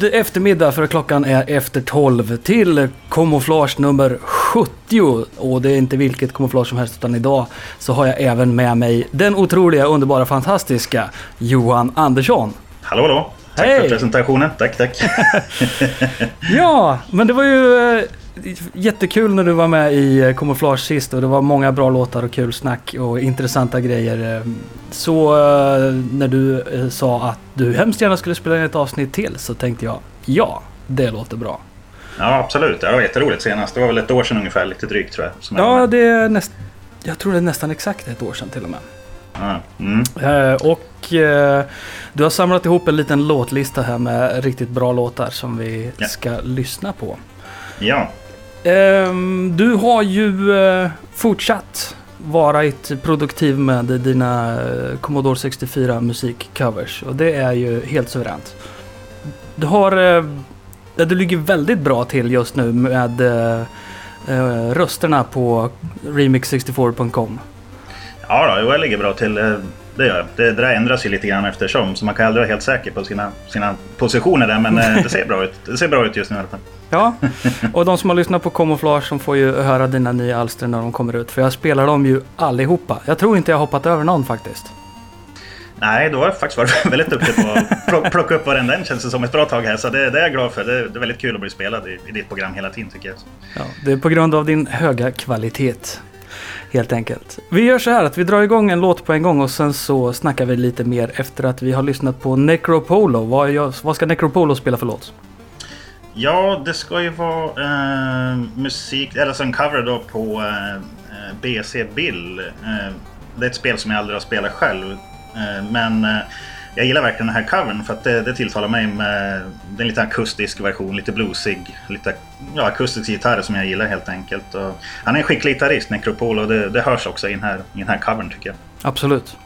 God eftermiddag för klockan är efter 12 till kamouflage nummer 70. Och det är inte vilket kamouflage som helst utan idag så har jag även med mig den otroliga, underbara, fantastiska Johan Andersson. Hallå hallå! Tack Hej. för presentationen. Tack tack. Ja, men det var ju eh, jättekul när du var med i eh, kamouflage sist och det var många bra låtar och kul snack och intressanta grejer. eh. Så eh, när du eh, sa att du hemskt gärna skulle spela in ett avsnitt till så tänkte jag ja, det låter bra. Ja absolut, det var jätteroligt senast. Det var väl ett år sedan ungefär, lite drygt tror jag. Ja, det är näst, jag tror det är nästan exakt ett år sedan till och med. Mm. Eh, och eh, du har samlat ihop en liten låtlista här med riktigt bra låtar som vi Ja. ska lyssna på. ja. Ehm, du har ju eh, fortsatt varit produktiv med dina eh, Commodore 64 musikcovers och det är ju helt suveränt. Du har, eh, du ligger väldigt bra till just nu med rösterna på remix64.com. ja då, jag ligger bra till. Det gör jag. Det, det där ändras ju lite grann eftersom. Så man kan aldrig vara helt säker på sina, sina positioner där. Men eh, det ser bra ut. Det ser bra ut just nu i alla fall. Ja, och de som har lyssnat på Camouflage som får ju höra dina nya alster när de kommer ut. För jag spelar dem ju allihopa. Jag tror inte jag hoppat över någon faktiskt. Nej, då har faktiskt varit väldigt duktig på att plock- plocka upp varenda en känns det som ett bra tag här. Så det, det är jag glad för. Det, det är väldigt kul att bli spelad i, i ditt program hela tiden tycker jag. Ja, det är på grund av din höga kvalitet. Helt enkelt. Vi gör så här att vi drar igång en låt på en gång och sen så snackar vi lite mer efter att vi har lyssnat på Necropolo. Vad, jag, vad ska Necropolo spela för låt? Ja, det ska ju vara eh, musik, eller alltså en cover då på eh, eh, BC Bill. Eh, det är ett spel som jag aldrig har spelat själv. Eh, men eh, jag gillar verkligen den här covern för att det, det tilltalar mig med det är en lite akustisk version, lite bluesig, lite ja, akustisk gitarr som jag gillar helt enkelt. Och han är en skicklig gitarrist, Necropol, och det, det hörs också i den, här, i den här covern tycker jag. Absolut.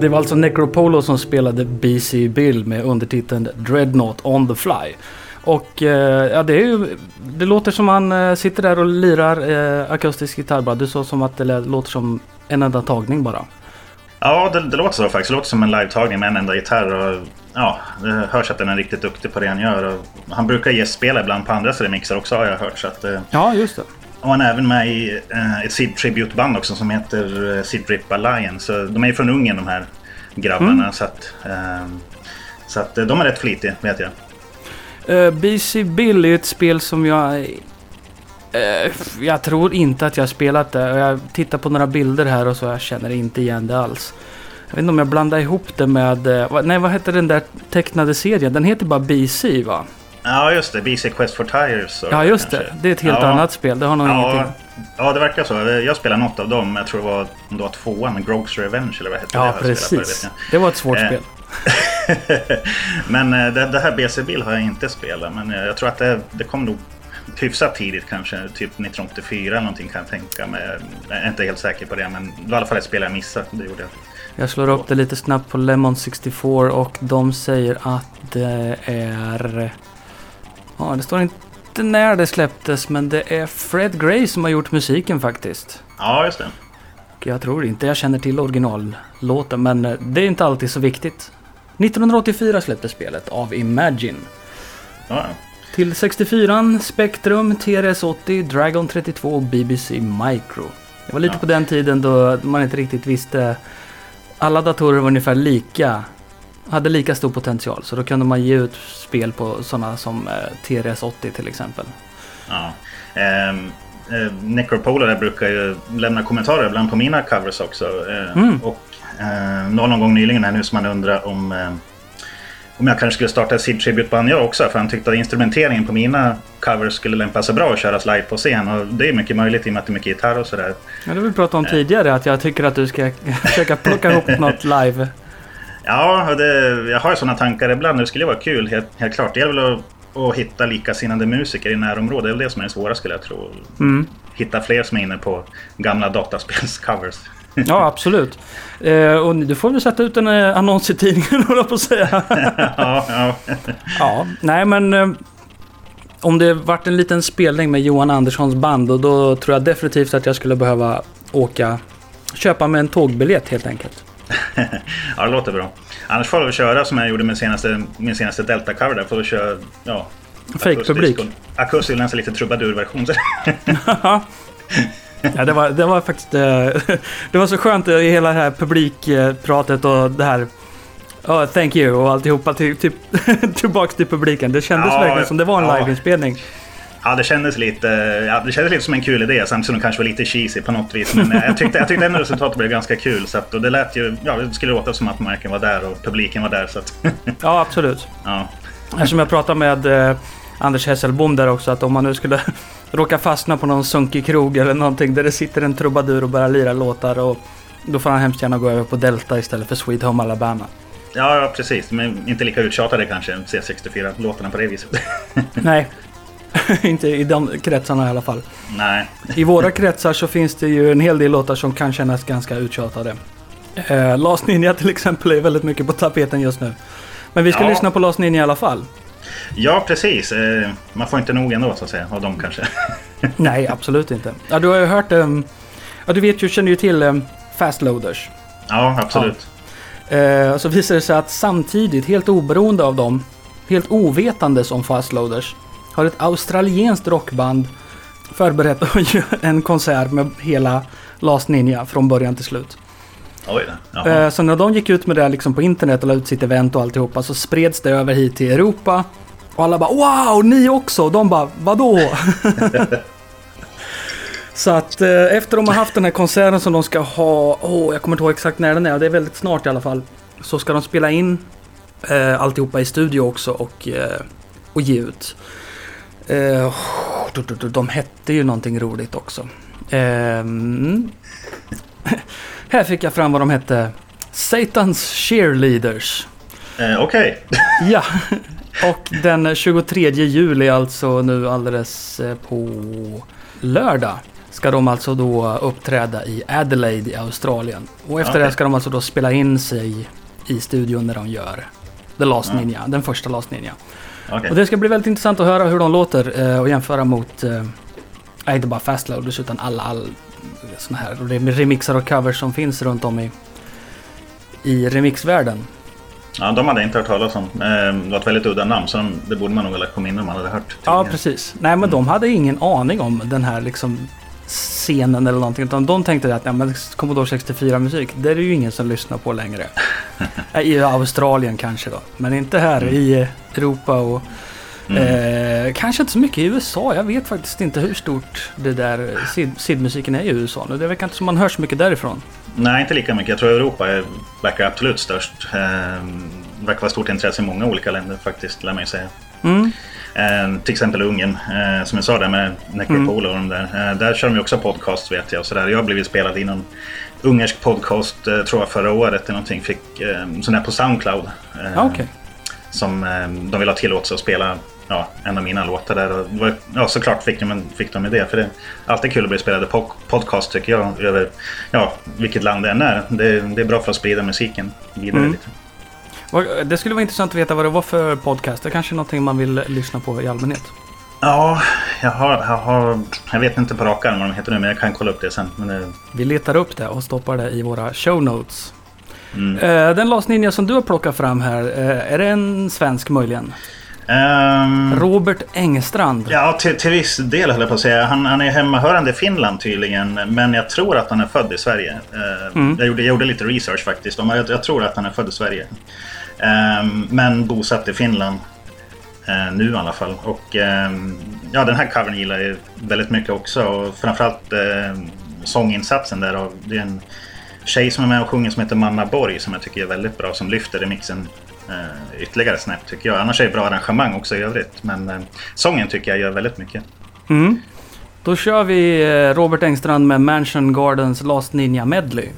Det var alltså Necropolo som spelade BC Bill med undertiteln Dreadnought on the Fly. Och eh, ja, det, är ju, det låter som han eh, sitter där och lirar eh, akustisk gitarr bara. Du sa som att det låter som en enda tagning bara. Ja, det, det låter så faktiskt. Det låter som en live-tagning med en enda gitarr. Och, ja, det hörs att den är riktigt duktig på det han gör. Och han brukar gästspela ibland på andras remixer också har jag hört. Så att, eh, Ja, just det. Och han är även med i eh, ett Sid Tribute-band också som heter eh, Sid Rip Alliance. Så de är ju från Ungern de här grabbarna. Så att, eh, så att eh, de är rätt flitiga vet jag. Uh, BC Bill är ett spel som jag... eh, jag tror inte att jag har spelat det. Jag tittar på några bilder här och så jag känner inte igen det alls. Jag vet inte om jag blandar ihop det med... vad- nej, vad hette den där tecknade serien? Den heter bara BC va? Ja, just det. BC Quest for Tires. Ja, just kanske. det. Det är ett helt Ja. annat spel. Det har nog Ja, ingenting... ja, det verkar så. Jag spelade något av dem. Jag tror det var, om det var tvåan, Grogs Revenge eller vad hette det? Ja, det, precis. vet jag. Det var ett svårt Eh, spel. men eh, det, det här BC Bill har jag inte spelat. Men eh, jag tror att det, det kom nog hyfsat tidigt kanske. Typ 1984 eller någonting kan jag tänka mig. Jag är inte helt säker på det men det var i alla fall ett spel jag missade. Det gjorde jag. Jag slår upp det lite snabbt på Lemon 64 och de säger att det är... Ja, det står inte när det släpptes men det är Fred Gray som har gjort musiken faktiskt. Ja, just det. Jag tror inte jag känner till originallåten men eh, det är inte alltid så viktigt. 1984 släpptes spelet av Imagine. Ja, Till 64 Spectrum, TRS-80, Dragon 32 och BBC Micro. Det var lite Ja. på den tiden då man inte riktigt visste. Alla datorer var ungefär lika. Hade lika stor potential. Så då kunde man ge ut spel på sådana som eh, TRS-80 till exempel. ja. Ehm, eh, Necropolar brukar ju lämna kommentarer ibland på mina covers också. Eh, Mm. Och eh, någon gång nyligen här nu som man undrar om eh, om jag kanske skulle starta ett Sid Tribute-band jag också. För han tyckte att instrumenteringen på mina covers skulle lämpa sig bra att köras live på scen. Och det är mycket möjligt i och med att det är mycket gitarr och sådär. Ja, det vi pratade om tidigare att jag tycker att du ska försöka plocka ihop något live. Ja, det, jag har ju sådana tankar ibland. Det skulle vara kul, helt, helt klart. Det gäller väl att, att hitta likasinnade musiker i närområdet. Det är väl det som är det svåra skulle jag tro. Mm. Hitta fler som är inne på gamla dataspelscovers. Ja, absolut. Eh, och du får väl sätta ut en eh, annons i tidningen, håller på att säga. ja, ja. Ja, nej men eh, om det vart en liten spelning med Johan Anderssons band och då tror jag definitivt att jag skulle behöva åka, köpa mig en tågbiljett helt enkelt. ja, det låter bra. Annars får vi köra som jag gjorde med senaste, min senaste Delta-cover där. Får vi köra, ja... Fake-publik. akustisk och- nästan lite trubadurversion. Ja, det var, det var faktiskt... eh, det var så skönt i hela det här publikpratet och det här... Ja, thank you och alltihopa till, typ, tillbaks till publiken. Det kändes Ja, verkligen som det var en ja. liveinspelning. Ja, det kändes lite, ja, det kändes lite som en kul idé samtidigt som det kanske var lite cheesy på något vis. Men eh, jag tyckte, jag tyckte ändå resultatet blev ganska kul. Så att, och det lät ju, ja, det skulle låta som att marken var där och publiken var där. Så att, Ja, absolut. ja. Eftersom jag pratade med eh, Anders Hesselbom där också att om man nu skulle råka fastna på någon sunkig krog eller någonting där det sitter en trubadur och börjar lira låtar och då får han hemskt gärna gå över på Delta istället för Sweet Home Alabama. Ja, precis. Men inte lika uttjatade kanske, C64-låtarna på det viset. Nej, inte i de kretsarna i alla fall. Nej. I våra kretsar så finns det ju en hel del låtar som kan kännas ganska uttjatade. Eh, Last Ninja till exempel är väldigt mycket på tapeten just nu. Men vi ska Ja. lyssna på Last Ninja i alla fall. Ja, precis. Eh, Man får inte nog ändå, så att säga, av dem kanske. Nej, absolut inte. Ja, du har ju hört... Um, ja, du vet ju, känner ju till um, Fast Loaders. Ja, absolut. Eh, så visar det sig att samtidigt, helt oberoende av dem, helt ovetandes om Fast Loaders, har ett australienskt rockband förberett en konsert med hela Last Ninja från början till slut. Oj. Jaha. Eh, så när de gick ut med det liksom på internet och la ut sitt event och alltihopa så spreds det över hit till Europa. Och alla bara wow, ni också! Och de bara vadå? så att eh, efter de har haft den här konserten som de ska ha, åh jag kommer inte ihåg exakt när den är, det är väldigt snart i alla fall. Så ska de spela in eh, alltihopa i studio också och, eh, och ge ut. Eh, de, de, hette ju någonting roligt också. Ehm, här fick jag fram vad de hette. Satans Cheerleaders. Eh, Okej. Ja, och den 23 juli, alltså nu alldeles eh, på lördag, ska de alltså då uppträda i Adelaide i Australien. Och efter Okej. det ska de alltså då spela in sig i studion när de gör The Last Mm. Ninja, den första Last Ninja. Okej. Och det ska bli väldigt intressant att höra hur de låter eh, och jämföra mot, eh, inte bara Fastloaders utan alla all, såna här rem- remixar och covers som finns runt om i, i remixvärlden. Ja, de hade jag inte hört talas om. Eh, Det var ett väldigt udda namn, så de, det borde man nog ha kommit in om man hade hört. Ja, precis. Nej, men de hade ingen aning om den här liksom scenen eller någonting. Utan de tänkte att ja, men Commodore 64-musik, det är det ju ingen som lyssnar på längre. Eh, I Australien kanske då. Men inte här i Europa och Mm. eh, kanske inte så mycket i USA. Jag vet faktiskt inte hur stort det där SID- SID-musiken är i USA nu. Det verkar inte som man hör så mycket därifrån. Nej, inte lika mycket. Jag tror Europa är, verkar absolut störst. Eh, verkar vara stort intresse i många olika länder faktiskt, lär man ju säga. Mm. Eh, till exempel Ungern, eh, som jag sa där med Necropol och de där. Eh, där kör de också podcast vet jag. Så där. Jag har blivit spelad i någon ungersk podcast, eh, tror jag förra året eller någonting. Fick eh, sån där på Soundcloud. Eh, Ah, Okej. Som eh, de vill ha tillåtelse att spela ja, en av mina låtar där. Och, var- ja, såklart fick de, fick de med det. För det är alltid kul att bli spelade på podcast tycker jag. Över ja, vilket land det än är. Det, det är bra för att sprida musiken vidare Mm. lite. Det skulle vara intressant att veta vad det var för podcast. Det är kanske är någonting man vill lyssna på i allmänhet. Ja, jag har, jag har... Jag vet inte på rak arm vad de heter nu, men jag kan kolla upp det sen. Det, Vi letar upp det och stoppar det i våra show notes. mm. Eh, Den lastninja som du har plockat fram här, eh, är det en svensk möjligen? Ehm, Robert Engstrand. Ja, till, till viss del höll jag på att säga. Han, han är hemmahörande i Finland tydligen. Men jag tror att han är född i Sverige. Eh, Mm. jag, gjorde, jag gjorde lite research faktiskt. Jag, jag tror att han är född i Sverige. Ehm, men bosatt i Finland. eh, nu i alla fall. Och ehm, ja, den här covern gillar jag väldigt mycket också. Och framförallt eh, sånginsatsen där. Och det är en tjej som är med och sjunger som heter Manna Borg som jag tycker är väldigt bra. Som lyfter remixen eh, ytterligare snäpp tycker jag. Annars är det bra arrangemang också i övrigt. Men eh, sången tycker jag gör väldigt mycket. Mm. Då kör vi eh, Robert Engstrand med Mansion Gardens Last Ninja Medley.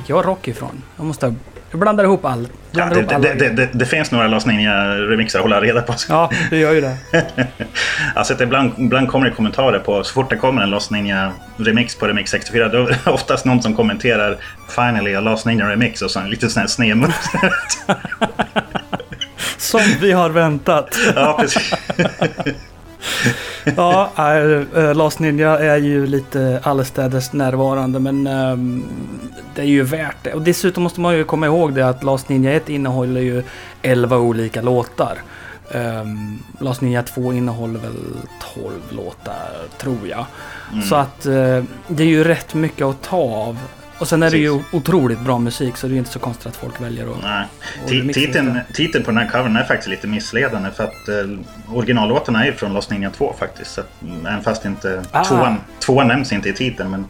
Fick jag rock ifrån. Jag måste... Jag blandar ihop all... Ja, det, ihop det, det, det, finns några Last Ninja-remixer att hålla reda på. Ja, det gör ju det. alltså att ibland, ibland kommer det kommentarer på, så fort det kommer en Lost Ninja-remix på Remix 64, då är det oftast någon som kommenterar Finally a Lost Ninja-remix och så en liten sån här snedmun. Som vi har väntat. ja, precis. Ja, äh, Last Ninja är ju lite allestädes närvarande men ähm, det är ju värt det. Och dessutom måste man ju komma ihåg det att Last Ninja 1 innehåller ju 11 olika låtar. Um, Last Ninja 2 innehåller väl 12 låtar tror jag. Mm. Så att uh, det är ju rätt mycket att ta av. Och sen är det ju otroligt bra musik så det är inte så konstigt att folk väljer att... Nej. och Titeln, titeln på den här covern är faktiskt lite missledande för att eh, originallåtarna är ju från Lost Ninja 2 faktiskt. Så att, mm, även fast inte Ah. tvåan, tvåan nämns inte i titeln. Men,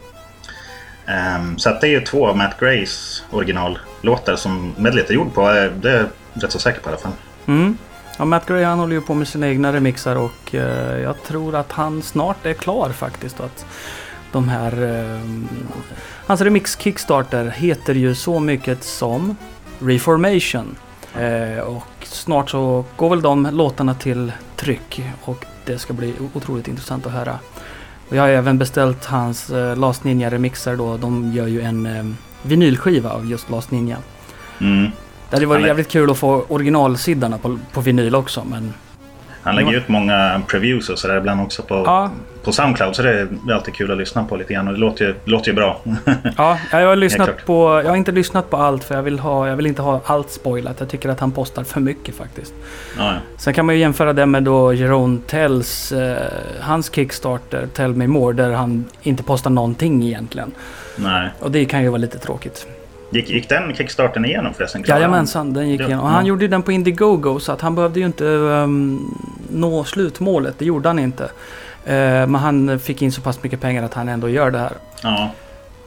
ehm, så att det är ju två av Matt Grays originallåtar som medlet är gjord på. Eh, Det är jag rätt så säker på i alla fall. Mm. Ja, Matt Gray han håller ju på med sina egna remixar och eh, jag tror att han snart är klar faktiskt. Att de här... Eh, hans remix Kickstarter heter ju så mycket som Reformation. Eh, och snart så går väl de låtarna till tryck och det ska bli otroligt intressant att höra. Och jag har även beställt hans eh, Last Ninja remixer då. De gör ju en eh, vinylskiva av just Last Ninja. Mm. Det hade varit Ja, men- jävligt kul att få originalsidorna på, på vinyl också men... Han lägger ut många previews och sådär ibland också på, Ja, på Soundcloud. Så det är alltid kul att lyssna på lite grann. Och det låter ju, låter ju bra. ja jag har lyssnat på... Jag har inte lyssnat på allt för jag vill, ha, jag vill inte ha allt spoilat. Jag tycker att han postar för mycket faktiskt. ja, ja. Sen kan man ju jämföra det med då Jerome Tells, eh, hans Kickstarter Tell Me More där han inte postar någonting egentligen. Nej. Och det kan ju vara lite tråkigt. Gick, gick den kickstarten igenom förresten? Jajamensan, den gick igenom. Och han gjorde den på Indiegogo så att han behövde ju inte ehm, nå slutmålet. Det gjorde han inte. Eh, men han fick in så pass mycket pengar att han ändå gör det här. Ja.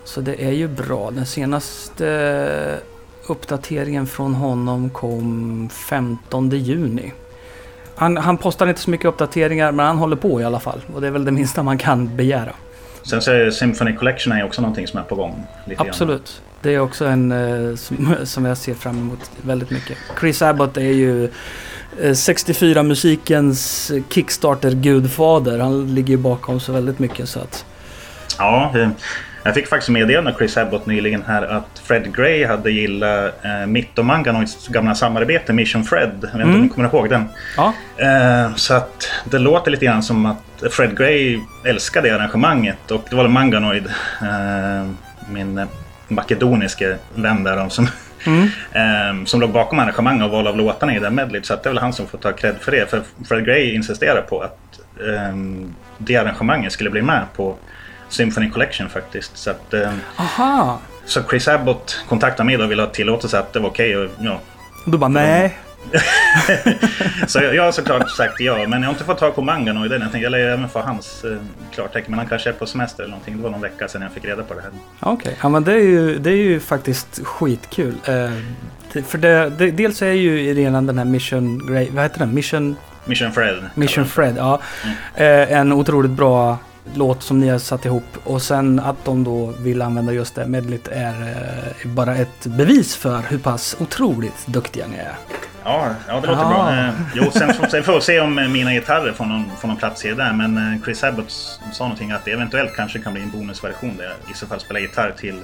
Så det är ju bra. Den senaste uppdateringen från honom kom 15 juni. Han, han postar inte så mycket uppdateringar men han håller på i alla fall. Och det är väl det minsta man kan begära. Sen så är Symphony Collection är också någonting som är på gång. Lite grann. Absolut. Det är också en eh, som, som jag ser fram emot väldigt mycket. Chris Abbott är ju eh, 64-musikens Kickstarter-gudfader. Han ligger ju bakom så väldigt mycket så att... Ja, eh, jag fick faktiskt meddelande av Chris Abbott nyligen här att Fred Gray hade gillat eh, mitt och Manganoids gamla samarbete Mission Fred. Jag vet inte om Mm. ni kommer ihåg den. Ja, Eh, så att det låter lite grann som att Fred Gray älskade det arrangemanget och det var Manganoid, eh, min makedoniske vän där, som, mm. eh, som låg bakom arrangemanget och val av låtarna i den medleyt. Så det är väl han som får ta cred för det. För Fred Gray insisterar på att eh, det arrangemanget skulle bli med på Symphony Collection faktiskt. Så, att, eh, aha! så Chris Abbott kontaktade mig och ville ha tillåtelse att det var okej. och ja. Du bara nej. Så jag jag har såklart sagt ja, men jag har inte fått tag på Manganoid än. Jag tänkte jag lär även få hans eh, klartecken. Men han kanske är på semester eller någonting. Det var någon vecka sedan jag fick reda på det här. Okej, ja men det är ju, det är ju faktiskt skitkul. Eh, för det, det, dels är ju redan den här Mission Grey, vad heter den? Mission, Mission Fred. Mission Fred, ja. Mm. Eh, en otroligt bra låt som ni har satt ihop. Och sen att de då vill använda just det medlet är eh, bara ett bevis för hur pass otroligt duktiga ni är. Ja, ja, det låter Ah. bra. Eh, jo, sen, får- sen får vi se om eh, mina gitarrer får någon, får någon plats i det där. Men Chris Abbott sa någonting att det eventuellt kanske kan bli en bonusversion där jag i så fall spelar gitarr till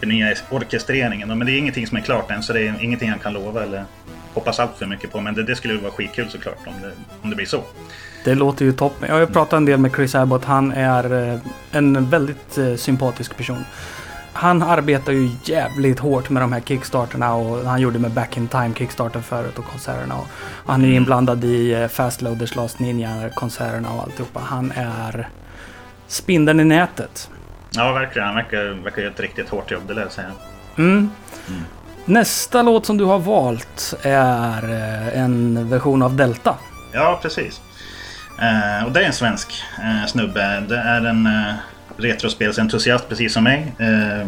den nya orkestreringen. Men det är ingenting som är klart än, så det är ingenting jag kan lova eller hoppas allt för mycket på. Men det, det skulle vara skitkul såklart om det, om det blir så. Det låter ju toppen. Jag har pratat en del med Chris Abbott. Han är eh, en väldigt eh, sympatisk person. Han arbetar ju jävligt hårt med de här kickstarterna och han gjorde med Back in Time Kickstarter förut och konserterna. Och han är inblandad i eh, Fastloaders Last Ninja-konserterna och alltihopa. Han är spindeln i nätet. Ja, verkligen. Han verkar, verkar göra ett riktigt hårt jobb, det lär jag säga. Mm. Mm. Nästa låt som du har valt är en version av Delta. Ja, precis. Eh, och det är en svensk eh, snubbe. Det är en eh, retrospelsentusiast precis som mig. Eh,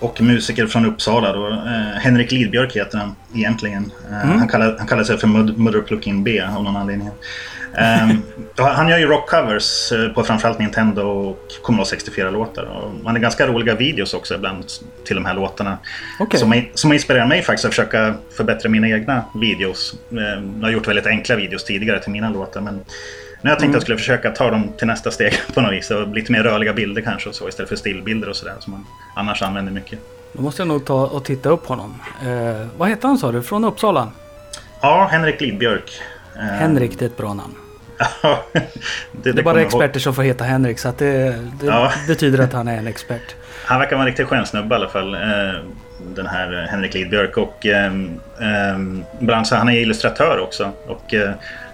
och musiker från Uppsala. Då. Eh, Henrik Lidbjörk heter han egentligen. Eh, Mm. han, kallar, han kallar sig för Mud- Mother Plugin B av någon anledning. Ehm, han gör ju rockcovers på framförallt Nintendo och Commodore 64-låtar. Och Han har ganska roliga videos också ibland till de här låtarna. Okej. Som, som inspirerar mig faktiskt att försöka förbättra mina egna videos. Eh, Jag har gjort väldigt enkla videos tidigare till mina låtar. Men har jag tänkt att jag skulle försöka ta dem till nästa steg på något vis. Och lite mer rörliga bilder kanske och så istället för stillbilder och sådär som man annars använder mycket. Då måste jag nog ta och titta upp honom. Eh, vad heter han sa du? Från Uppsala? Ja, Henrik Lidbjörk. Eh, Henrik, det är ett bra namn. Ja, det, Det är bara jag ihåg. experter som får heta Henrik så att det, det Ja. betyder att han är en expert. Han verkar vara en riktig skön snubbe i alla fall. eh, Den här eh, Henrik Lidbjörk. Och bland annat, han är illustratör också. Och eh,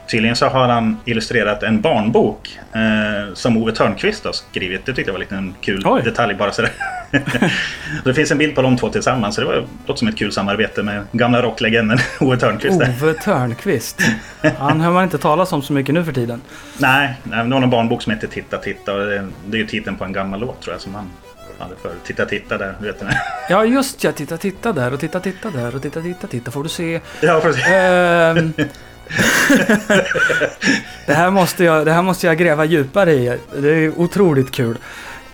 tydligen så har han illustrerat en barnbok eh, som Ove Törnqvist har skrivit. Det tyckte jag var lite en kul Oj. detalj bara sådär. Så det finns en bild på de två tillsammans. Så det var, låter som ett kul samarbete med gamla rocklegenden Ove Törnqvist. där. Ove Törnqvist. Han hör man inte talas om så mycket nu för tiden. Nej, det var någon barnbok som heter Titta titta. Det, det är ju titeln på en gammal låt tror jag som han hade för Titta titta där. du Vet du. Ja just ja, titta titta där och titta titta där och titta titta titta får du se. Ja, precis. Det, här måste jag, det här måste jag gräva djupare i. Det är otroligt kul.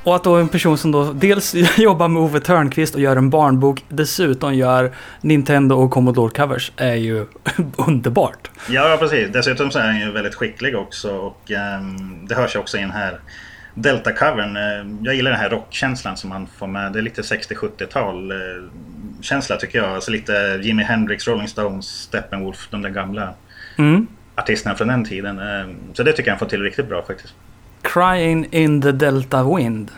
Och att då en person som då dels jobbar med Ove Törnqvist och gör en barnbok, dessutom gör Nintendo och Commodore covers, är ju underbart. Ja, precis. Dessutom så är han ju väldigt skicklig också och um, det hörs ju också i den här Delta-covern. Eh, jag gillar den här rockkänslan som man får med. Det är lite 60-70-tal eh, känsla tycker jag. Alltså lite Jimi Hendrix, Rolling Stones, Steppenwolf, de där gamla Mm. artisterna från den tiden. Eh, så det tycker jag han får till riktigt bra faktiskt. Crying in the Delta Wind.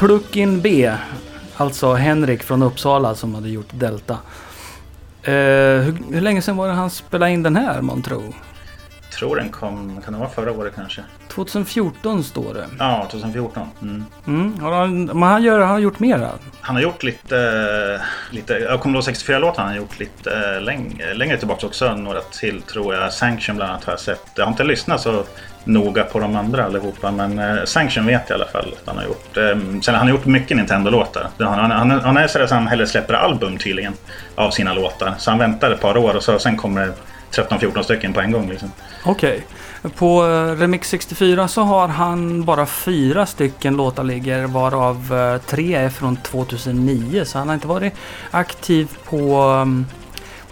Pluckin B. Alltså Henrik från Uppsala som hade gjort Delta. Eh, hur, hur länge sedan var det han spelade in den här månntro? Tror den kom, kan det vara förra året kanske? 2014 står det. Ja, 2014. Mm. Mm, han, men han, gör, han har gjort mera. Han har gjort lite, lite jag kommer ihåg 64-låtar han har gjort lite längre, längre tillbaka också. Några till tror jag. Sanction bland annat har jag sett. Jag har inte lyssnat så noga på de andra allihopa. Men eh, Sanction vet jag i alla fall att han har gjort. Eh, sen han har gjort mycket Nintendo-låtar. Han, han, han är sådär att han hellre släpper album tydligen. Av sina låtar. Så han väntar ett par år och så, sen kommer 13-14 stycken på en gång. Liksom. Okej. På eh, Remix 64 så har han bara fyra stycken låtar ligger varav eh, tre är från 2009. Så han har inte varit aktiv på, ehm,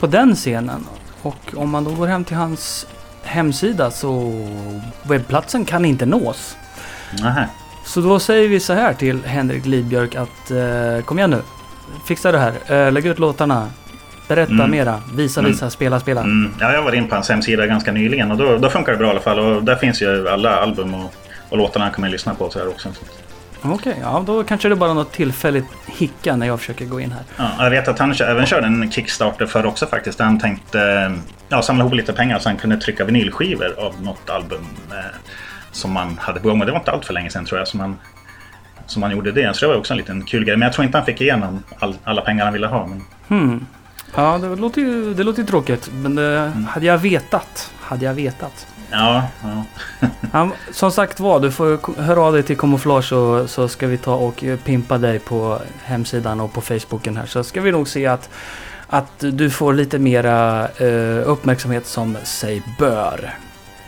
på den scenen. Och om man då går hem till hans hemsida så webbplatsen kan inte nås. Nähä. Så då säger vi så här till Henrik Lidbjörk att eh, kom igen nu. Fixa det här. Eh, lägg ut låtarna. Berätta Mm. mera. Visa, Mm. visa, spela, spela. Mm, ja, jag var in på hans hemsida ganska nyligen och då, då funkar det bra i alla fall. Och där finns ju alla album och, och låtarna kan man lyssna på så här också. Okej, ja då kanske det är bara något tillfälligt hicka när jag försöker gå in här. Ja, jag vet att han även körde en Kickstarter för också faktiskt. Han tänkte ja, samla ihop lite pengar så han kunde trycka vinylskivor av något album eh, som man hade på gång. Och det var inte allt för länge sedan tror jag som han, som han gjorde det. Så det var också en liten kul grej. Men jag tror inte han fick igenom all, alla pengar han ville ha. Men, Hmm. Ja, det låter ju, det låter tråkigt. Men det, hade jag vetat. Hade jag vetat. ja, ja. Ja, som sagt var, du får höra av dig till Camouflage så, så ska vi ta och pimpa dig på hemsidan och på Facebooken här. Så ska vi nog se att, att du får lite mera eh, uppmärksamhet som sig bör.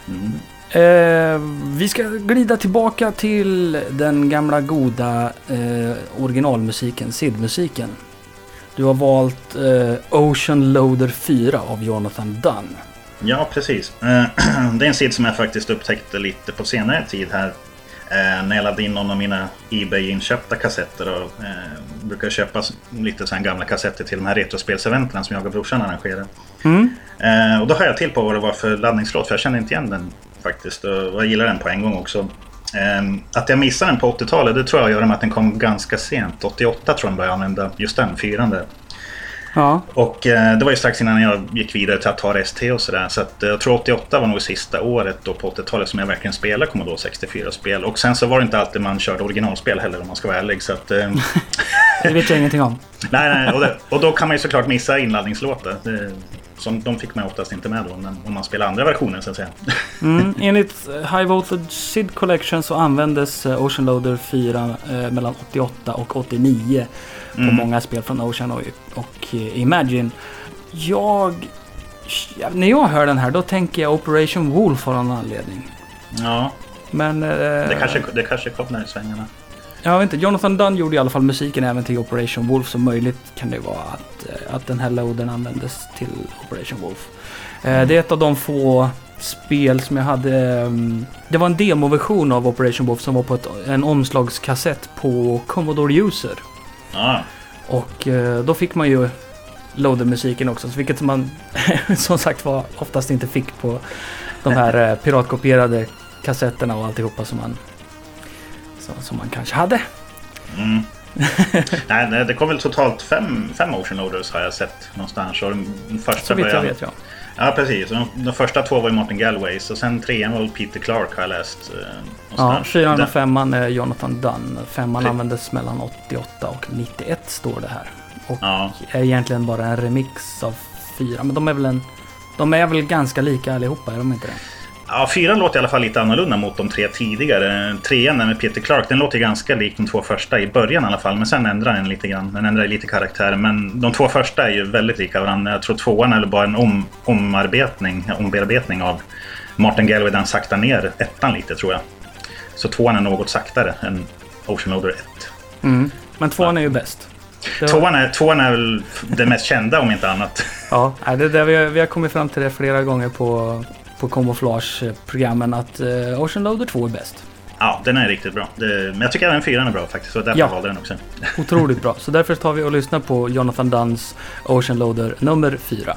Mm. Eh, vi ska glida tillbaka till den gamla goda eh, originalmusiken, SID-musiken. Du har valt eh, Ocean Loader 4 av Jonathan Dunn. Ja, precis. Eh, Det är en sid som jag faktiskt upptäckte lite på senare tid här. Eh, När jag laddade in någon av mina Ebay-inköpta kassetter. Och eh, brukar köpa lite så gamla kassetter till de här retrospelseventen som jag och brorsan arrangerar. Mm. Eh, Och då hör jag till på vad det var för laddningslåt. För jag kände inte igen den faktiskt. Och jag gillar den på en gång också. Eh, Att jag missade den på 80-talet det tror jag gör med att den kom ganska sent. 88 tror jag de började använda just den, fyran där. Ja, Och eh, det var ju strax innan jag gick vidare till Atari ST och sådär. Så att, eh, jag tror 88 var nog sista året då på 80-talet som jag verkligen spelade Commodore 64-spel. Och sen så var det inte alltid man körde originalspel heller om man ska vara ärlig. Så att, eh, det vet jag ingenting om. nej, nej, och, det, och då kan man ju såklart missa inladdningslåtar. Det, som, de fick man oftast inte med då om man spelar andra versioner så att säga. Mm. Enligt eh, High Voltage SID Collection så användes eh, Ocean Loader 4 eh, mellan 88 och 89 på Mm. många spel från Ocean och, och eh, Imagine. Jag... ja, När jag hör den här då tänker jag Operation Wolf av någon anledning. Ja, Men... Eh, det kanske, det kanske kommer i svängarna. Jag vet inte, Jonathan Dunn gjorde i alla fall musiken även till Operation Wolf så möjligt kan det vara att, eh, att den här loaden användes till Operation Wolf. Eh, Det är ett av de få spel som jag hade... mm, Det var en demoversion av Operation Wolf som var på ett, en omslagskassett på Commodore User. Ja, Och eh, då fick man ju loader-musiken också, så vilket man som sagt var oftast inte fick på de här eh, piratkopierade kassetterna och alltihopa som man, som, man kanske hade. Mm. nej, nej, det kom väl totalt fem, fem Ocean Loaders har jag sett någonstans. Och den första Så vitt jag vet ja. Ja, precis. De, de första två var ju Martin Galways och sen trean var Peter Clark har jag läst. Eh, Ja, fyran och femman är Jonathan Dunn. Femman Pre- användes mellan 88 och 91 står det här. Och Ja, är egentligen bara en remix av fyra. Men de är väl en... De är väl ganska lika allihopa, är de inte det? Ja, fyran låter i alla fall lite annorlunda mot de tre tidigare. Trean med Peter Clark, den låter ganska lik de två första i början i alla fall. Men sen ändrar den lite grann. Den ändrar lite karaktär. Men de två första är ju väldigt lika varandra. Jag tror tvåan är bara en om, omarbetning, ombearbetning av Martin Galway. Den saktar ner ettan lite tror jag. Så tvåan är något saktare än Ocean Loader 1. Mm. Men tvåan är ju bäst. Det var- Tvåan är, tvåan är väl den mest kända om inte annat. Ja, det är där vi, har, vi har kommit fram till det flera gånger på, på Camouflage-programmen att eh, Ocean Loader 2 är bäst. Ja, den är riktigt bra. Det, men jag tycker även fyran är bra faktiskt. Så därför Ja. valde den också. Otroligt bra. Så därför tar vi och lyssnar på Jonathan Dunns Ocean Loader nummer 4.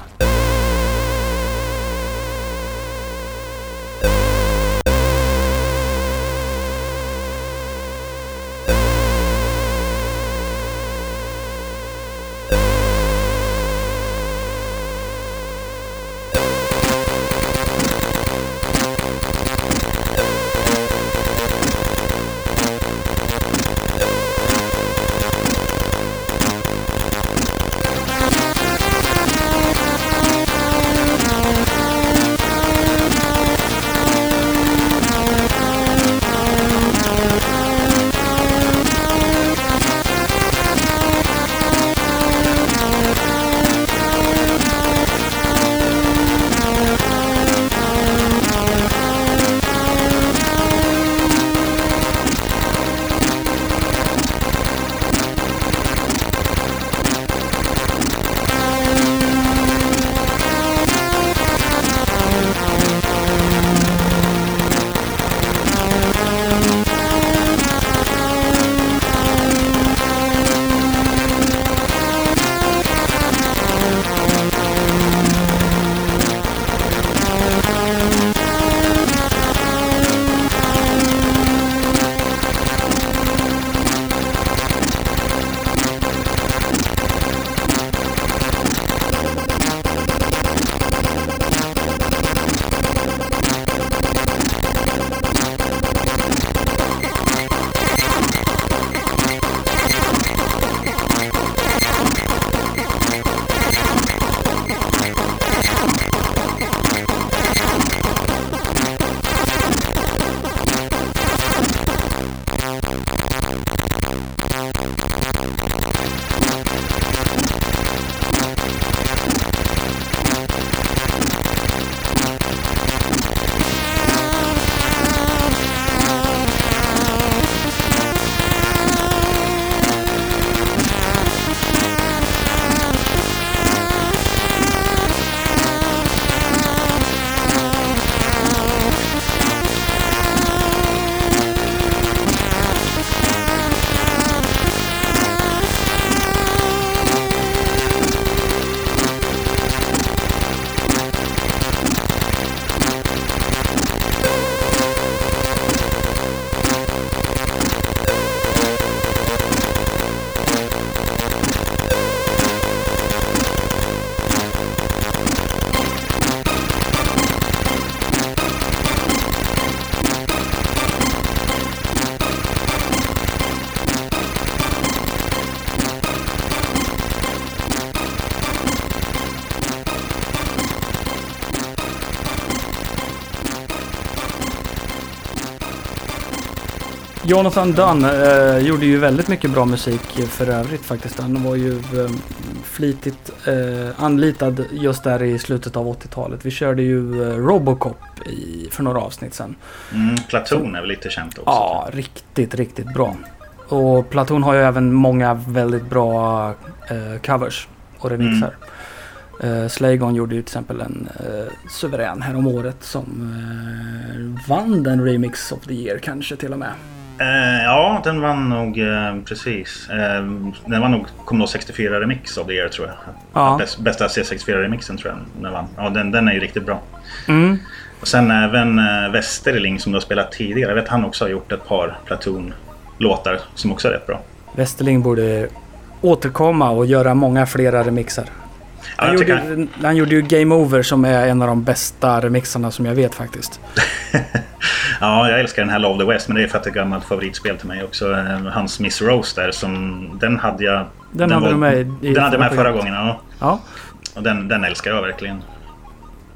Jonathan Dunn eh, gjorde ju väldigt mycket bra musik för övrigt faktiskt. Han var ju eh, flitigt eh, anlitad just där i slutet av 80-talet. Vi körde ju eh, Robocop i, för några avsnitt sedan. Mm, Platoon är väl lite känt också. Ja, riktigt, riktigt bra. Och Platoon har ju även många väldigt bra eh, covers och remixar. Uh, Slaygon gjorde ju till exempel en uh, suverän här om året som uh, vann den Remix of the Year kanske till och med. Eh, ja, den vann nog eh, precis. Eh, den vann nog Commodore 64 Remix of the Year tror jag. Ja. Bäst, bästa C64-remixen tror jag den vann. Ja, den, den är ju riktigt bra. Mm. Och sen även eh, Westerling som du har spelat tidigare. Jag vet han också har gjort ett par Platoon-låtar som också är rätt bra. Westerling borde återkomma och göra många flera remixar. Han, jag gjorde, tycker, han gjorde ju Game Over som är en av de bästa remixarna som jag vet faktiskt. ja, jag älskar den här Love the West men det är för att det är ett gammalt favoritspel till mig också. Eh, Hans Miss Rose där som... Den hade jag... Den, hade var- du med i, Den hade jag med förra gången, ja. Ja. Och den, den älskar jag verkligen.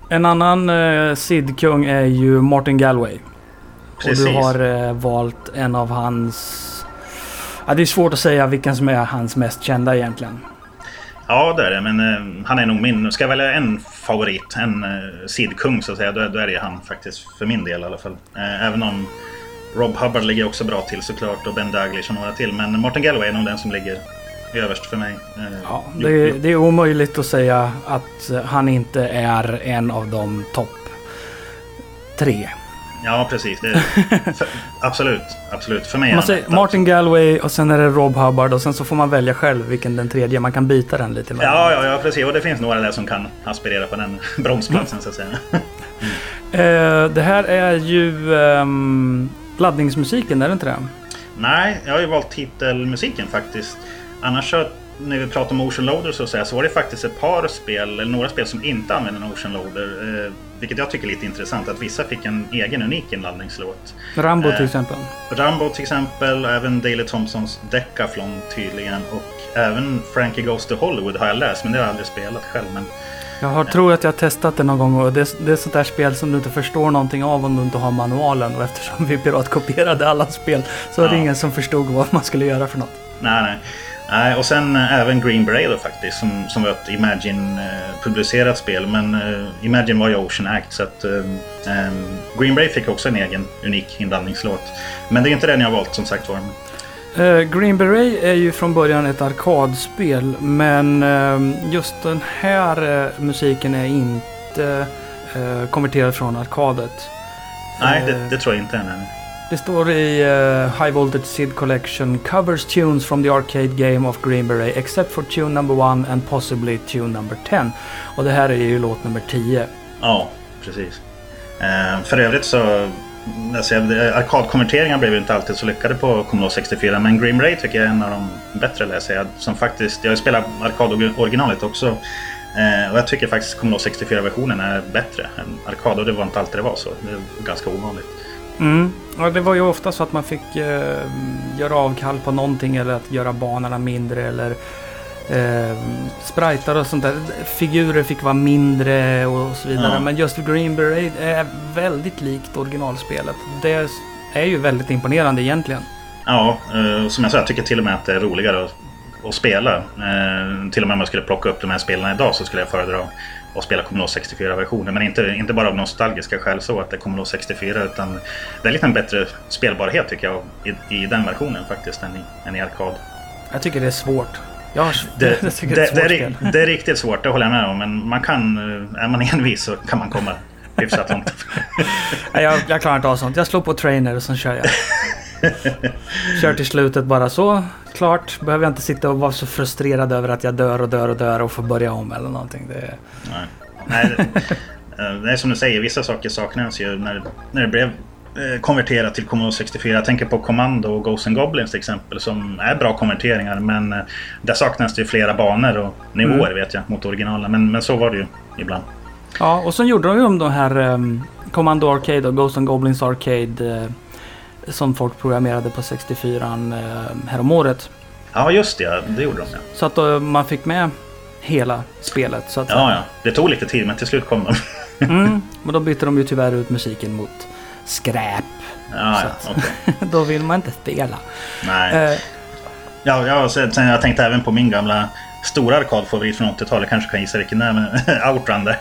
En annan uh, Sid-kung är ju Martin Galway. Och Precis. du har eh, valt en av hans... Ja, det är svårt att säga vilken som är hans mest kända egentligen. Ja, det är det. Men eh, han är nog min... Ska jag välja en favorit, en eh, sidkung så att säga, då, är- då är det han faktiskt. För min del i alla fall. Eh, även om Rob Hubbard ligger också bra till såklart och Ben Daglish och några till. Men Martin Galloway är nog den som ligger överst för mig. Eh, Ja, det, jo- det är omöjligt att säga att han inte är en av de topp tre. Ja precis. Det, för, absolut, absolut. För mig Man säger. Martin Galway och sen är det Rob Hubbard och sen så får man välja själv vilken den tredje. Man kan byta den lite. Ja, ja, ja, precis. Och det finns några där som kan aspirera på den bromsplatsen så att säga. Eh, det här är ju ehm, laddningsmusiken, är det inte det? Nej, jag har ju valt titelmusiken faktiskt. Annars så, när vi pratar om Ocean Loader så, att säga, så var det faktiskt ett par spel, eller några spel som inte använder en Ocean Loader. Eh, vilket jag tycker är lite intressant, att vissa fick en egen unik inladdningslåt. Rambo till Eh. exempel. Rambo till exempel, och även Daley Thompsons Decathlon tydligen. Och även Frankie Goes to Hollywood har jag läst, men det har jag aldrig spelat själv. Men Jag har, tror att jag har testat det någon gång och det, det är sånt där spel som du inte förstår någonting av om du inte har manualen. Och eftersom vi piratkopierade alla spel så var det ingen som förstod vad man skulle göra för något. Nej, nej. Nej och sen eh, även Green Beret då faktiskt som, som var ett Imagine-publicerat spel. Men eh, Imagine var ju Ocean Act så att eh, eh, Green Beret fick också en egen unik inblandningslåt. Men det är inte den jag har valt som sagt var. Eh, Green Beret är ju från början ett arkadspel men eh, just den här eh, musiken är inte eh, konverterad från arkadet. Nej, Eh, det, det tror jag inte. Nej. Det står i uh, High Voltage Sid Collection covers tunes from the arcade game of Green Beret except for tune number one and possibly tune number 10. Och det här är ju låt nummer 10. Ja, precis. Eh, för övrigt så... Alltså, arkadkonverteringar blev ju inte alltid så lyckade på Commodore 64 men Green Beret tycker jag är en av de bättre läser jag. Som faktiskt, jag har ju spelat arkadoriginalet också. Eh, och jag tycker faktiskt Commodore 64-versionen är bättre än arkad och det var inte alltid det var så. Det är ganska ovanligt. Mm. Ja, det var ju ofta så att man fick eh, göra avkall på någonting eller att göra banorna mindre eller eh, spritar och sånt där. Figurer fick vara mindre och så vidare. Ja. Men just Green Beret är väldigt likt originalspelet. Det är ju väldigt imponerande egentligen. Ja, eh, som jag sa, jag tycker till och med att det är roligare att, att spela. Eh, till och med om jag skulle plocka upp de här spelen idag så skulle jag föredra att spela Commodore 64-versionen. Men inte, inte bara av nostalgiska skäl så att det är Commodore 64 utan det är lite en bättre spelbarhet tycker jag i, i den versionen faktiskt än i, än i arkad. Jag tycker det är svårt. Har, Det, det, det är det, är, det är riktigt svårt, det håller jag med om. Men man kan, eh, är man envis så kan man komma hyfsat långt. Jag, jag klarar inte av sånt. Jag slår på trainer och sen kör jag. Kör till slutet bara så. Klart. Behöver jag inte sitta och vara så frustrerad över att jag dör och dör och dör och får börja om eller någonting. Det, Nej. Nej, det, eh, är som du säger, vissa saker saknas ju när, när det blev eh, konverterat till Commodore 64. Jag tänker på Commando och Ghosts and Goblins till exempel som är bra konverteringar men eh, där saknas det ju flera banor och nivåer vet jag mot originalen. Men, men så var det ju ibland. Ja, och sen gjorde de ju om de här um, Commando Arcade och Ghost and Goblins Arcade som folk programmerade på 64 uh, häromåret. Ja just det, det gjorde de ja. Så att eh, man fick med hela spelet. Så att, Ja, ja. Det tog lite tid men till slut kom de. Mm, men då bytte de ju tyvärr ut musiken mot skräp. Ja, Så ja, att- okej. Då vill man inte spela. Nej. Eh, Ja, ja, sen, sen jag tänkte även på min gamla stora arkadfavorit från 80-talet. Kanske kan gissa vilken det är, men Outrun där.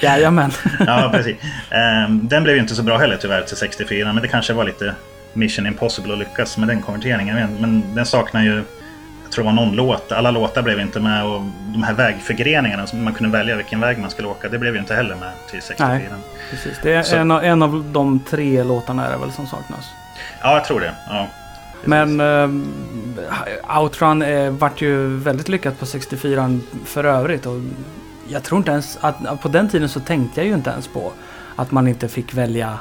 jajamän. Ja, precis. Ehm, den blev ju inte så bra heller tyvärr till 64, men det kanske var lite Mission Impossible att lyckas med den konverteringen. Men- den saknar ju, jag tror det var någon låt, alla låtar blev inte med och de här vägförgreningarna som man kunde välja vilken väg man skulle åka, det blev ju inte heller med till 64. Nej. Precis. Det är en, av- en av de tre låtarna är det väl som saknas. Ja, jag tror det. Ja. Men eh, Outrun eh, vart ju väldigt lyckat på 64 för övrigt. Och jag tror inte ens att på den tiden så tänkte jag ju inte ens på att man inte fick välja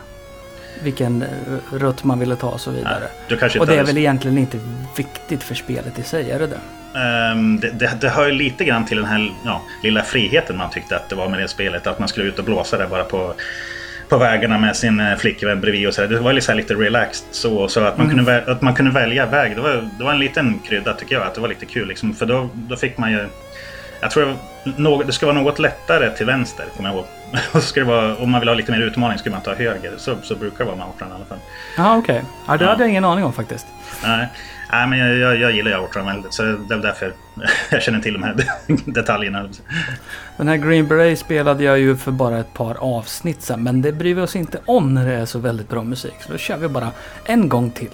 vilken eh, rutt man ville ta och så vidare. Nej, Och det är väl egentligen inte viktigt för spelet i sig, är det det? Ehm, det, det, det hör ju lite grann till den här ja, lilla friheten man tyckte att det var med det spelet. Att man skulle ut och blåsa där bara på, på vägarna med sin eh, flickvän bredvid. Och så där. Det var här lite relaxed så. så att, man Mm. kunde, att man kunde välja väg. Det var, det var en liten krydda tycker jag. Att det var lite kul. Liksom, för då, då fick man ju... Jag tror något, det skulle vara något lättare till vänster, kommer jag ihåg. Och skulle det vara, om man vill ha lite mer utmaning skulle man ta höger. Så, så brukar det vara med Outrun i alla fall. Ja, okej. Ja, det Ja. hade jag ingen aning om faktiskt. Nej, Nej men jag, jag, jag gillar ju Outrun väldigt. Så det är därför jag känner till de här detaljerna. Den här Green Beret spelade jag ju för bara ett par avsnitt sen, men det bryr vi oss inte om när det är så väldigt bra musik. Så då kör vi bara en gång till.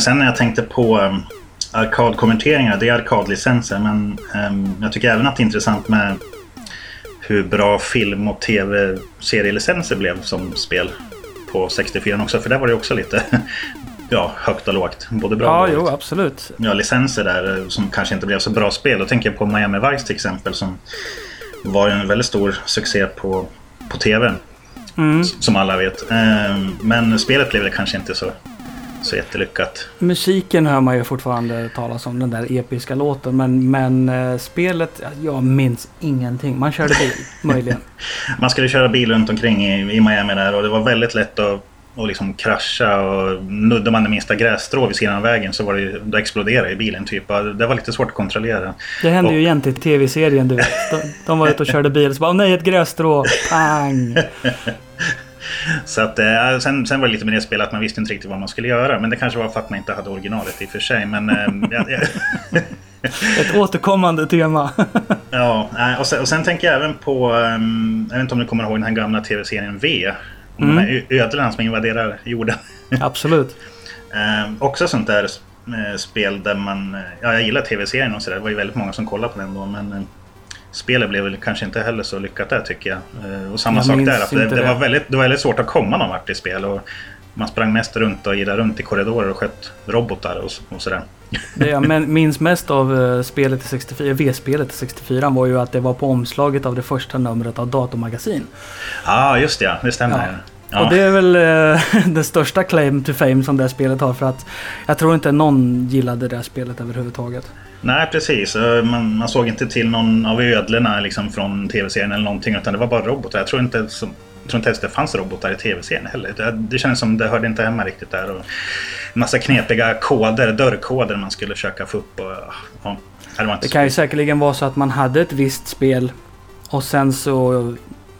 Sen när jag tänkte på um, arkadkonverteringar, det är arkadlicenser. Men um, jag tycker även att det är intressant med hur bra film och tv-serielicenser blev som spel på 64 också. För där var det också lite ja, högt och lågt. Både bra Ja, och jo, dåligt. absolut. ja, licenser där eh, som kanske inte blev så bra spel. Då tänker jag på Miami Vice till exempel som var en väldigt stor succé på, på tv. Mm. Som alla vet. Ehm, Men spelet blev det kanske inte så, så jättelyckat. Musiken hör man ju fortfarande talas om, den där episka låten. Men, men eh, spelet, jag minns ingenting. Man körde bil, möjligen. Man skulle köra bil runt omkring i, i Miami där och det var väldigt lätt att och liksom krascha och nuddade man det minsta grässtrå vid sidan av vägen så var det ju, då exploderade bilen typ. Det var lite svårt att kontrollera. Det hände och, ju egentligen i tv-serien du vet. De, de var ute och körde bil så bara nej ett grässtrå, pang! Så att, eh, sen, sen var det lite med det spelet att man visste inte riktigt vad man skulle göra. Men det kanske var för att man inte hade originalet i och för sig. Men, eh. Ett återkommande tema. ja, och sen, och sen, tänker jag även på, um, jag vet inte om du kommer ihåg den här gamla tv-serien V. Om mm. de här ödlorna som invaderar jorden. Absolut. um, också sånt där uh, spel där man, ja jag gillar tv-serien och sådär. Det var ju väldigt många som kollade på den då. Men spelet blev väl kanske inte heller så lyckat där tycker jag. och samma jag sak där, att det, det, var väldigt, det var väldigt svårt att komma någon vart i spel. Och, man sprang mest runt och gillade runt i korridorer och sköt robotar och, och sådär. Det jag minns mest av uh, spelet i 64, V-spelet i 64 var ju att det var på omslaget av det första numret av Datormagasin. Ja, ah, just det. Det stämmer. Ja. Ja. Och det är väl uh, den största claim to fame som det här spelet har för att jag tror inte någon gillade det här spelet överhuvudtaget. Nej, precis. Man, man såg inte till någon av ödlorna liksom, från tv-serien eller någonting utan det var bara robotar. Jag tror inte som, jag tror inte ens det fanns robotar i tv-serien heller. Det, det känns som det hörde inte hemma riktigt där. Och massa knepiga koder, dörrkoder man skulle försöka få upp. Och, ja, det, det kan ju säkerligen vara så att man hade ett visst spel och sen så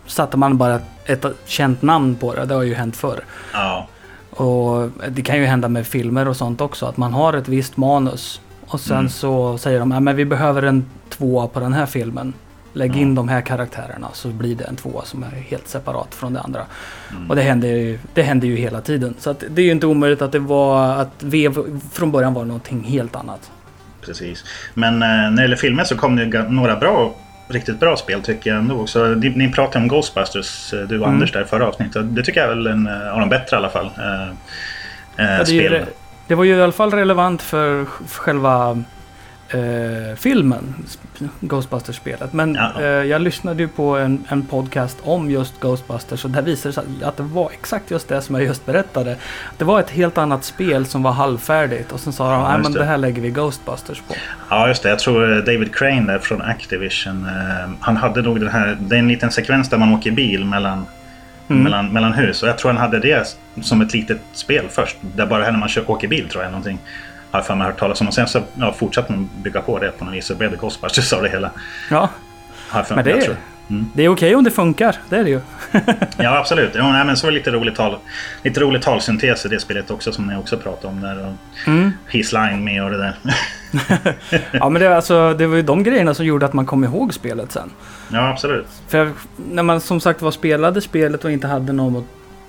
satte man bara ett känt namn på det. Det har ju hänt förr. Ja. Och det kan ju hända med filmer och sånt också. Att man har ett visst manus. Och sen mm. så säger de att vi behöver en tvåa på den här filmen. Lägg in de här karaktärerna så blir det en tvåa som är helt separat från det andra. Mm. Och det händer, ju, det händer ju hela tiden. Så det är ju inte omöjligt att det var att V från början var någonting helt annat. Precis. Men eh, när det gäller filmer så kom det några bra riktigt bra spel tycker jag ändå. Så ni, ni pratade om Ghostbusters, eh, du och mm. Anders där förra avsnittet. Det tycker jag är väl en eh, av de bättre i alla fall. Eh, ja, det, spel. det var ju i alla fall relevant för själva eh, filmen, Ghostbusters-spelet. Men eh, jag lyssnade ju på en, en, podcast om just Ghostbusters och där visade det sig att det var exakt just det som jag just berättade. Det var ett helt annat spel som var halvfärdigt och sen sa de ja, det. det här lägger vi Ghostbusters på. Ja, just det. Jag tror eh, David Crane där från Activision, eh, han hade nog den här, det är en liten sekvens där man åker bil mellan Mm. mellan, mellan hus. Och jag tror han hade det som ett litet spel först. Där bara när man kör, åker bil tror jag någonting har jag för mig hört talas om. Och sen så ja, fortsatte man bygga på det på något vis. Så blev det Ghostbusters av det hela. Ja, men det är, mm. det är okej om det funkar. Det är det ju. ja, absolut. Ja, nej, men så var det lite rolig, tal, lite rolig talsyntes i det spelet också som ni också pratade om. Där, och mm. His line med och det där. ja, men det, alltså, det var ju de grejerna som gjorde att man kom ihåg spelet sen. Ja, absolut. För när man som sagt var spelade spelet och inte hade någon,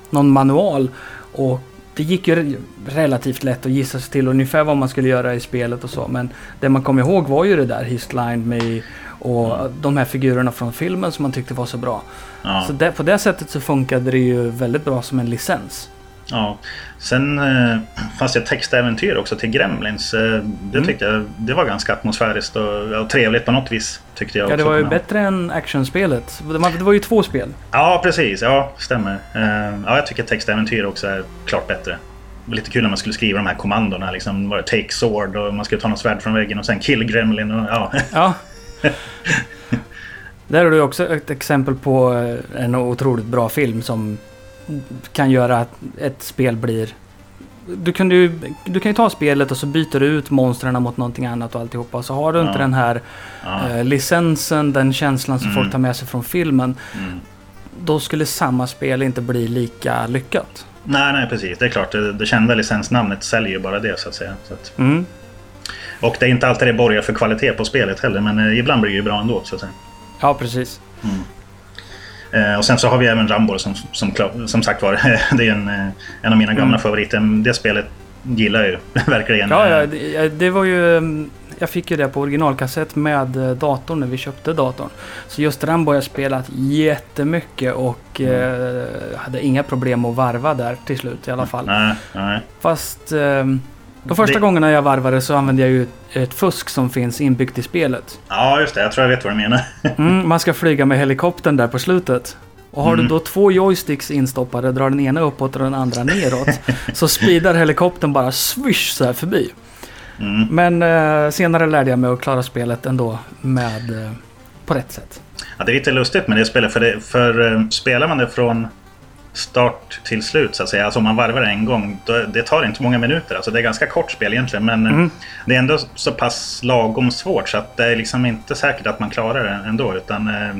någon manual och det gick ju relativt lätt att gissa sig till ungefär vad man skulle göra i spelet och så. Men det man kom ihåg var ju det där Histline med och mm. de här figurerna från filmen som man tyckte var så bra. Ja. Så det, på det sättet så funkade det ju väldigt bra som en licens. Ja. Sen eh, fanns det ett textäventyr också till Gremlins. Eh, det mm. tyckte jag det var ganska atmosfäriskt och, och trevligt på något vis. Tyckte jag ja, det var ju bättre än actionspelet. Det var ju två spel. Ja, precis. Ja, stämmer. Eh, ja, jag tycker textäventyr också är klart bättre. Det var lite kul när man skulle skriva de här kommandona. Liksom, var det take sword och man skulle ta något svärd från väggen och sen kill gremlin. Och, ja. ja. Där har du också ett exempel på eh, en otroligt bra film som kan göra att ett spel blir... Du kan ju, du kan ju ta spelet och så byter du ut monstren mot någonting annat och alltihopa. Så har du inte den här ja. eh, licensen, den känslan som mm. folk tar med sig från filmen. Mm. Då skulle samma spel inte bli lika lyckat. Nej, nej precis. Det är klart, det, det kända licensnamnet säljer ju bara det så att säga. Så att... Mm. Och det är inte alltid det borgar för kvalitet på spelet heller, men eh, ibland blir det ju bra ändå så att säga. Ja, precis. Mm. Eh, och sen så har vi även Rambo som, som, som sagt var, det är en, eh, en av mina gamla mm. favoriter. Det spelet gillar jag ju verkligen. Ja, ja det, det, var ju... Mm, jag fick ju det på originalkassett med eh, datorn när vi köpte datorn. Så just Rambo har jag spelat jättemycket och mm. eh, hade inga problem att varva där till slut i alla fall. Nej, nej. Fast... Eh, de första det... gångerna jag varvade så använde jag ju ett fusk som finns inbyggt i spelet. Ja, just det. Jag tror jag vet vad du menar. mm, man ska flyga med helikoptern där på slutet. Och har mm. du då två joysticks instoppade, drar den ena uppåt och den andra neråt. så speedar helikoptern bara swish så här förbi. Mm. Men eh, senare lärde jag mig att klara spelet ändå med, eh, på rätt sätt. Ja, det är lite lustigt med det spelet. För, det, för eh, spelar man det från start till slut så att säga. Alltså om man varvar en gång, då, det tar inte många minuter. Alltså det är ganska kort spel egentligen. Men mm. det är ändå så pass lagom svårt så att det är liksom inte säkert att man klarar det ändå. Utan eh,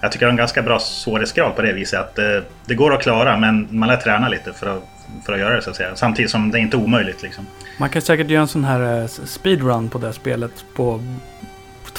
jag tycker det är en ganska bra svårighetsgrad på det viset. Att eh, det går att klara men man lär träna lite för att, för att göra det så att säga. Samtidigt som det är inte är omöjligt liksom. Man kan säkert göra en sån här speedrun på det spelet på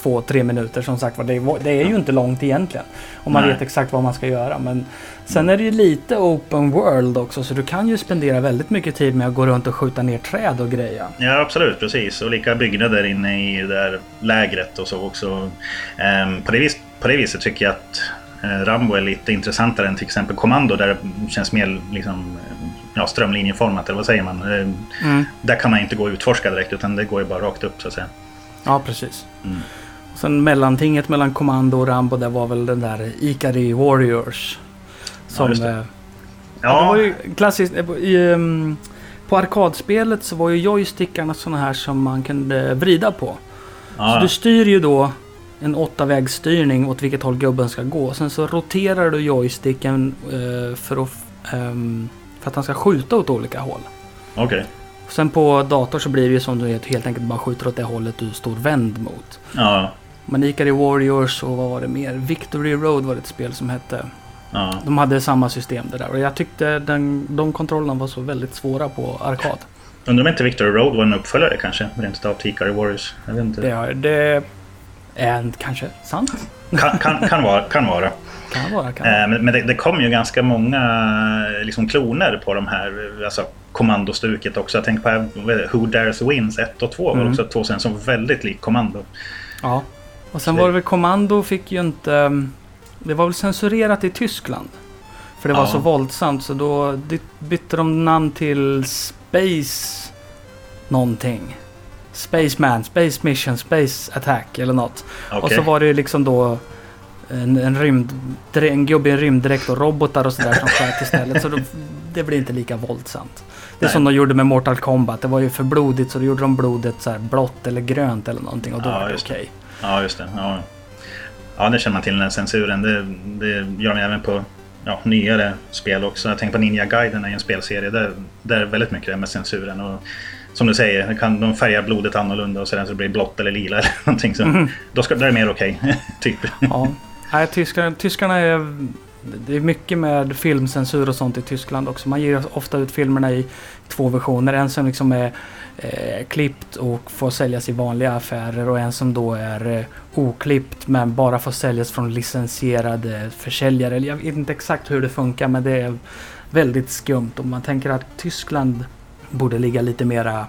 två, tre minuter som sagt det, det är ju inte långt egentligen. Om man Nej. vet exakt vad man ska göra. Men sen är det ju lite open world också så du kan ju spendera väldigt mycket tid med att gå runt och skjuta ner träd och grejer. Ja absolut, precis. Och lika byggnader inne i det där lägret och så också. Um, på, det vis, på det viset tycker jag att uh, Rambo är lite intressantare än till exempel Kommando där det känns mer liksom, ja, strömlinjeformat eller vad säger man? Uh, mm. Där kan man inte gå och utforska direkt utan det går ju bara rakt upp så att säga. Ja precis. Mm. Sen mellantinget mellan Commando och Rambo det var väl den där Ikari Warriors. Som... Ja, det. Ja. det var ju klassiskt. Eh, I, um, på arkadspelet så var ju joystickarna sådana här som man kunde vrida på. Ja. Så du styr ju då en åttavägsstyrning åt vilket håll gubben ska gå. Sen så roterar du joysticken uh, för, att, um, för att han ska skjuta åt olika håll. Okej. Okay. Sen på dator så blir det ju som du vet helt enkelt bara skjuter åt det hållet du står vänd mot. Ja. Man Ikari Warriors och vad var det mer? Victory Road var det ett spel som hette. Ja. De hade samma system det där och jag tyckte den, de kontrollerna var så väldigt svåra på arkad. Undrar om inte Victory Road var en uppföljare kanske? Rent utav till Ikari Warriors. Jag vet inte. Det, det är kanske sant. Kan, kan, kan vara. Kan vara. Kan vara, kan vara. Eh, men, men det, det, kom ju ganska många liksom, kloner på de här. Alltså kommandostuket också. Jag tänker på Who Dares Wins 1 och 2 mm. var också två sen som väldigt lik kommando. Ja. Och sen var det väl Kommando fick ju inte... Mm, det var väl censurerat i Tyskland. För det var så våldsamt så då bytte de namn till Space någonting. Spaceman, Space Mission, Space Attack eller något. Okay. Och så var det liksom då en, en, rymd, en gubbe i en rymddräkt och robotar och sådär som sköt istället. Så då, det blir inte lika våldsamt. Det är Nej. som de gjorde med Mortal Kombat. Det var ju för blodigt så då gjorde de blodet så blått eller grönt eller någonting och då ja, var det okej. Okay. Ja, just det. Ja. ja, det känner man till den här censuren. Det, det gör de även på ja, nyare spel också. Jag tänker på Ninja Gaiden är en spelserie där, där är väldigt mycket det med censuren. Och som du säger, kan de färga blodet annorlunda och så, så det blir blått eller lila eller någonting. Så, mm. Då ska, det är mer okej, okay, typ. Ja. Nej, tyskarna, tyskarna är... Det är mycket med filmcensur och sånt i Tyskland också. Man ger ofta ut filmerna i två versioner. En som liksom är eh, klippt och får säljas i vanliga affärer och en som då är eh, oklippt men bara får säljas från licensierade försäljare. Jag vet inte exakt hur det funkar men det är väldigt skumt och man tänker att Tyskland borde ligga lite mera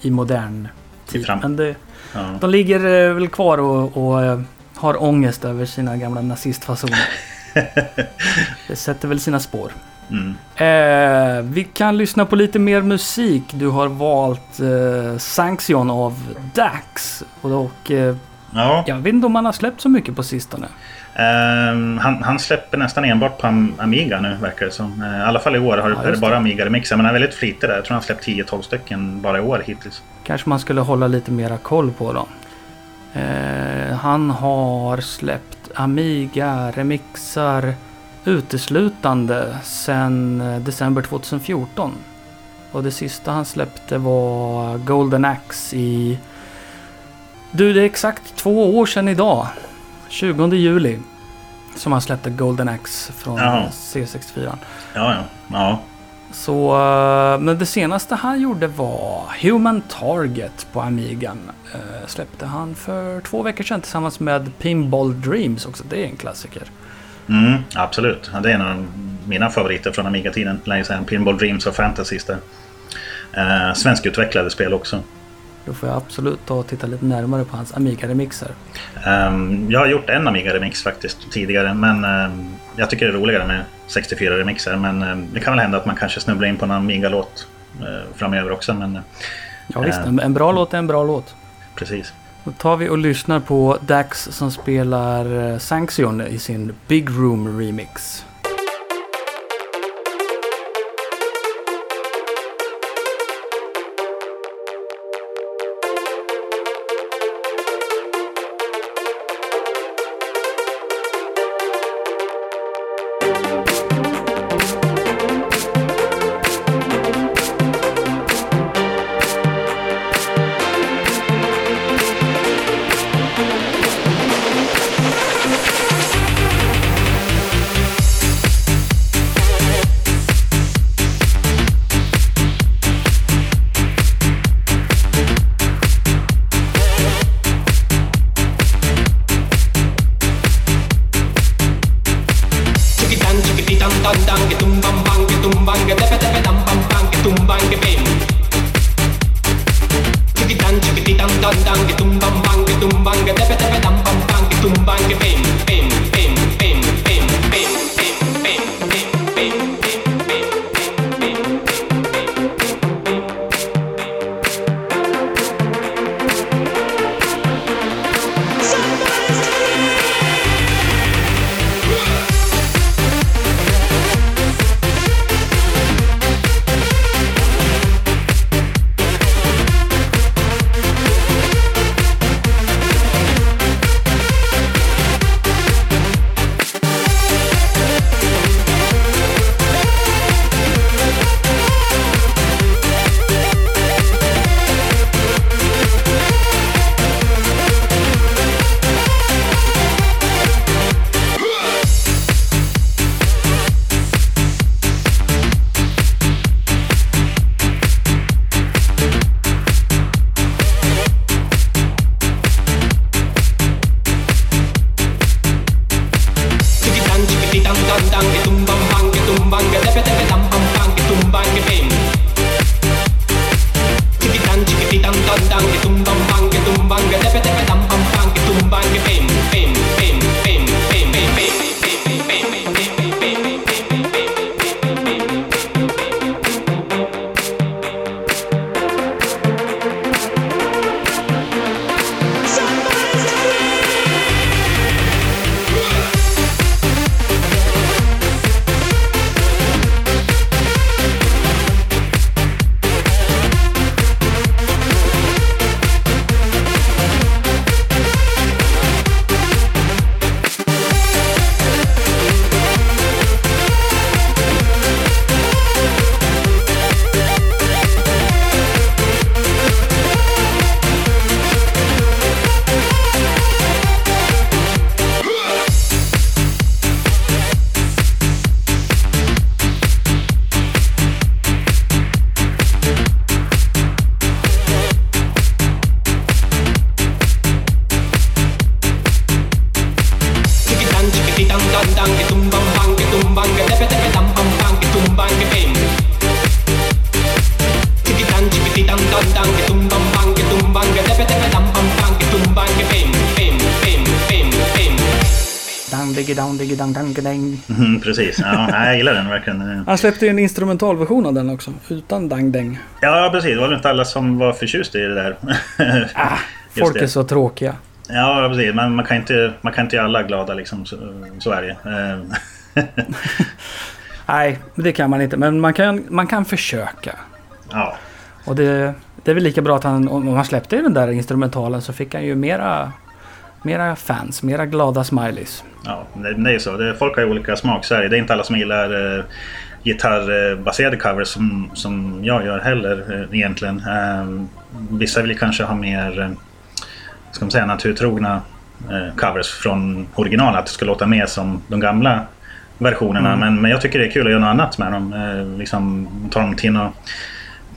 i modern tid. Men det, ja. de ligger eh, väl kvar och, och eh, har ångest över sina gamla nazistfasoner. det sätter väl sina spår. Mm. Eh, vi kan lyssna på lite mer musik. Du har valt eh, Sanction av Dax. Och, eh, ja. Jag vet inte om han har släppt så mycket på sistone. Um, han, han, släpper nästan enbart på Amiga nu verkar det som. Uh, I alla fall i år har, ja, är det bara Amiga-remixar. Men han är väldigt flitig där. Jag tror han har släppt 10-12 stycken bara i år hittills. Kanske man skulle hålla lite mera koll på dem. Uh, han har släppt Amiga-remixar uteslutande sedan eh, december 2014. Och det sista han släppte var Golden Axe i... Du, det är exakt två år sedan idag. 20 juli. Som han släppte Golden Axe från Jaha. C64. Ja, ja. ja. Så, eh, men det senaste han gjorde var Human Target på Amigan. Uh, släppte han för två veckor sedan tillsammans med Pinball Dreams också. Det är en klassiker. Mm, absolut. Det är en av mina favoriter från Amiga-tiden. Länge sedan. Pinball Dreams och Fantasies där. Uh, eh, svenskutvecklade spel också. Då får jag absolut ta och titta lite närmare på hans Amiga-remixer. Um, jag har gjort en Amiga-remix faktiskt tidigare. Men um, jag tycker det är roligare med 64-remixer. Men um, det kan väl hända att man kanske snubblar in på en Amiga-låt uh, framöver också. Men, uh, ja visst, en, en bra låt är en bra låt. Precis. Då tar vi och lyssnar på Dax som spelar Sanction i sin Big Room Remix. Precis. Ja, jag gillar den verkligen. Han släppte ju en instrumentalversion av den också. Utan dang, dang. Ja, precis. Det var väl inte alla som var förtjusta i det där. Ah, folk det. är så tråkiga. Ja, precis. Men man kan inte, man kan inte göra alla glada liksom. Så, så är det Nej, det kan man inte. Men man kan, man kan försöka. Ja, Och det, det är väl lika bra att han, om han släppte den där instrumentalen så fick han ju mera, mera fans, mera glada smileys. ja det, det är ju så. Det, folk har ju olika smak. Så är det. det är inte alla som gillar eh, gitarrbaserade covers som, som jag gör heller eh, egentligen. Eh, vissa vill kanske ha mer eh, ska man säga, naturtrogna eh, covers från original. Att det ska låta mer som de gamla versionerna. Men, men jag tycker det är kul att göra något annat med dem. Eh, liksom ta dem till något,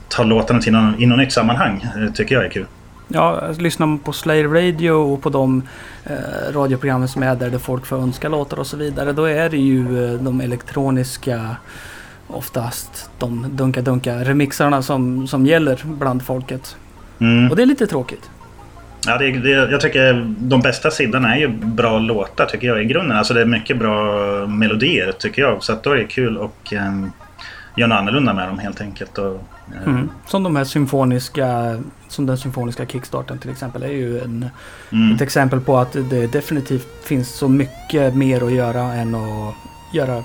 ta låtarna till något, i något nytt sammanhang. Eh, tycker jag är kul. Ja, lyssnar man på Slayer Radio och på de eh, radioprogrammen som är där, där folk får önska låtar och så vidare. Då är det ju eh, de elektroniska, oftast de dunka-dunka remixarna som, som gäller bland folket. Mm. Och det är lite tråkigt. Ja, det, det, jag tycker de bästa sidorna är ju bra låtar tycker jag i grunden. Alltså det är mycket bra melodier tycker jag. Så att då är det kul att um, göra något annorlunda med dem helt enkelt. Och, eh, Mm. Som de här symfoniska, som den symfoniska kickstarten till exempel är ju en, mm. ett exempel på att det definitivt finns så mycket mer att göra än att göra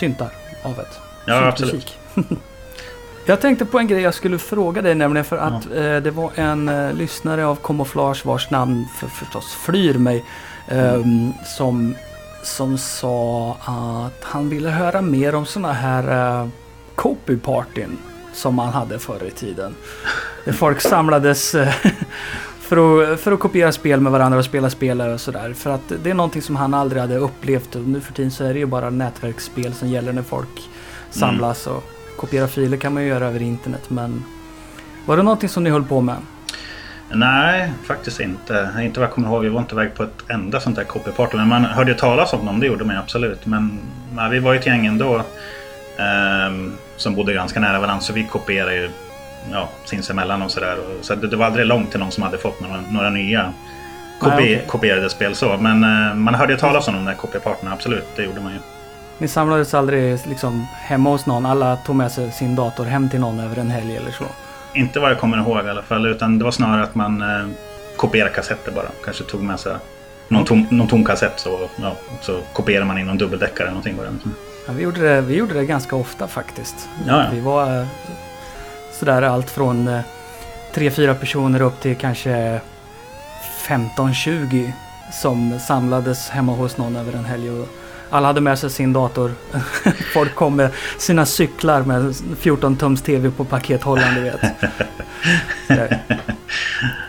syntar av ett. Ja, syntmusik. jag tänkte på en grej jag skulle fråga dig nämligen för att eh, det var en eh, lyssnare av Camouflage vars namn för, förstås flyr mig. ehm, som, som sa att han ville höra mer om sådana här uh, copypartyn som man hade förr i tiden. Där folk samlades eh, för, att, för att kopiera spel med varandra och spela spel och sådär. För att det är någonting som han aldrig hade upplevt. Och nu för tiden så är det ju bara nätverksspel som gäller när folk samlas. Och kopiera filer kan man ju göra över internet. Men var det någonting som ni höll på med? Nej, faktiskt inte. Inte vad jag kommer ihåg. Vi var inte iväg på ett enda sånt där copyparty. Men man hörde ju talas om dem, det gjorde man ju absolut. Men nej, vi var ju ett gäng ändå ehm, som bodde ganska nära varandra. Så vi kopierade ju ja, sinsemellan och sådär. Så det, det var aldrig långt till någon som hade fått några, några nya kopi Nej, okej. kopierade spel så. Men eh, man hörde ju talas om de där copyparterna, absolut. Det gjorde man ju. Ni samlades aldrig liksom hemma hos någon? Alla tog med sig sin dator hem till någon över en helg eller så? Inte vad jag kommer ihåg i alla fall. Utan det var snarare att man eh, kopierade kassetter bara. Kanske tog med sig någon tom, någon tom kassett så, ja, så kopierade man in någon dubbeldäckare eller någonting. Bara. Ja, vi, gjorde det, vi gjorde det ganska ofta faktiskt. Ja, ja. Vi var eh, sådär allt från eh, tre, fyra personer upp till kanske 15-20 som samlades hemma hos någon över en helg. Och alla hade med sig sin dator. Folk kom med sina cyklar med 14 tums tv på pakethållaren, du vet. Sådär.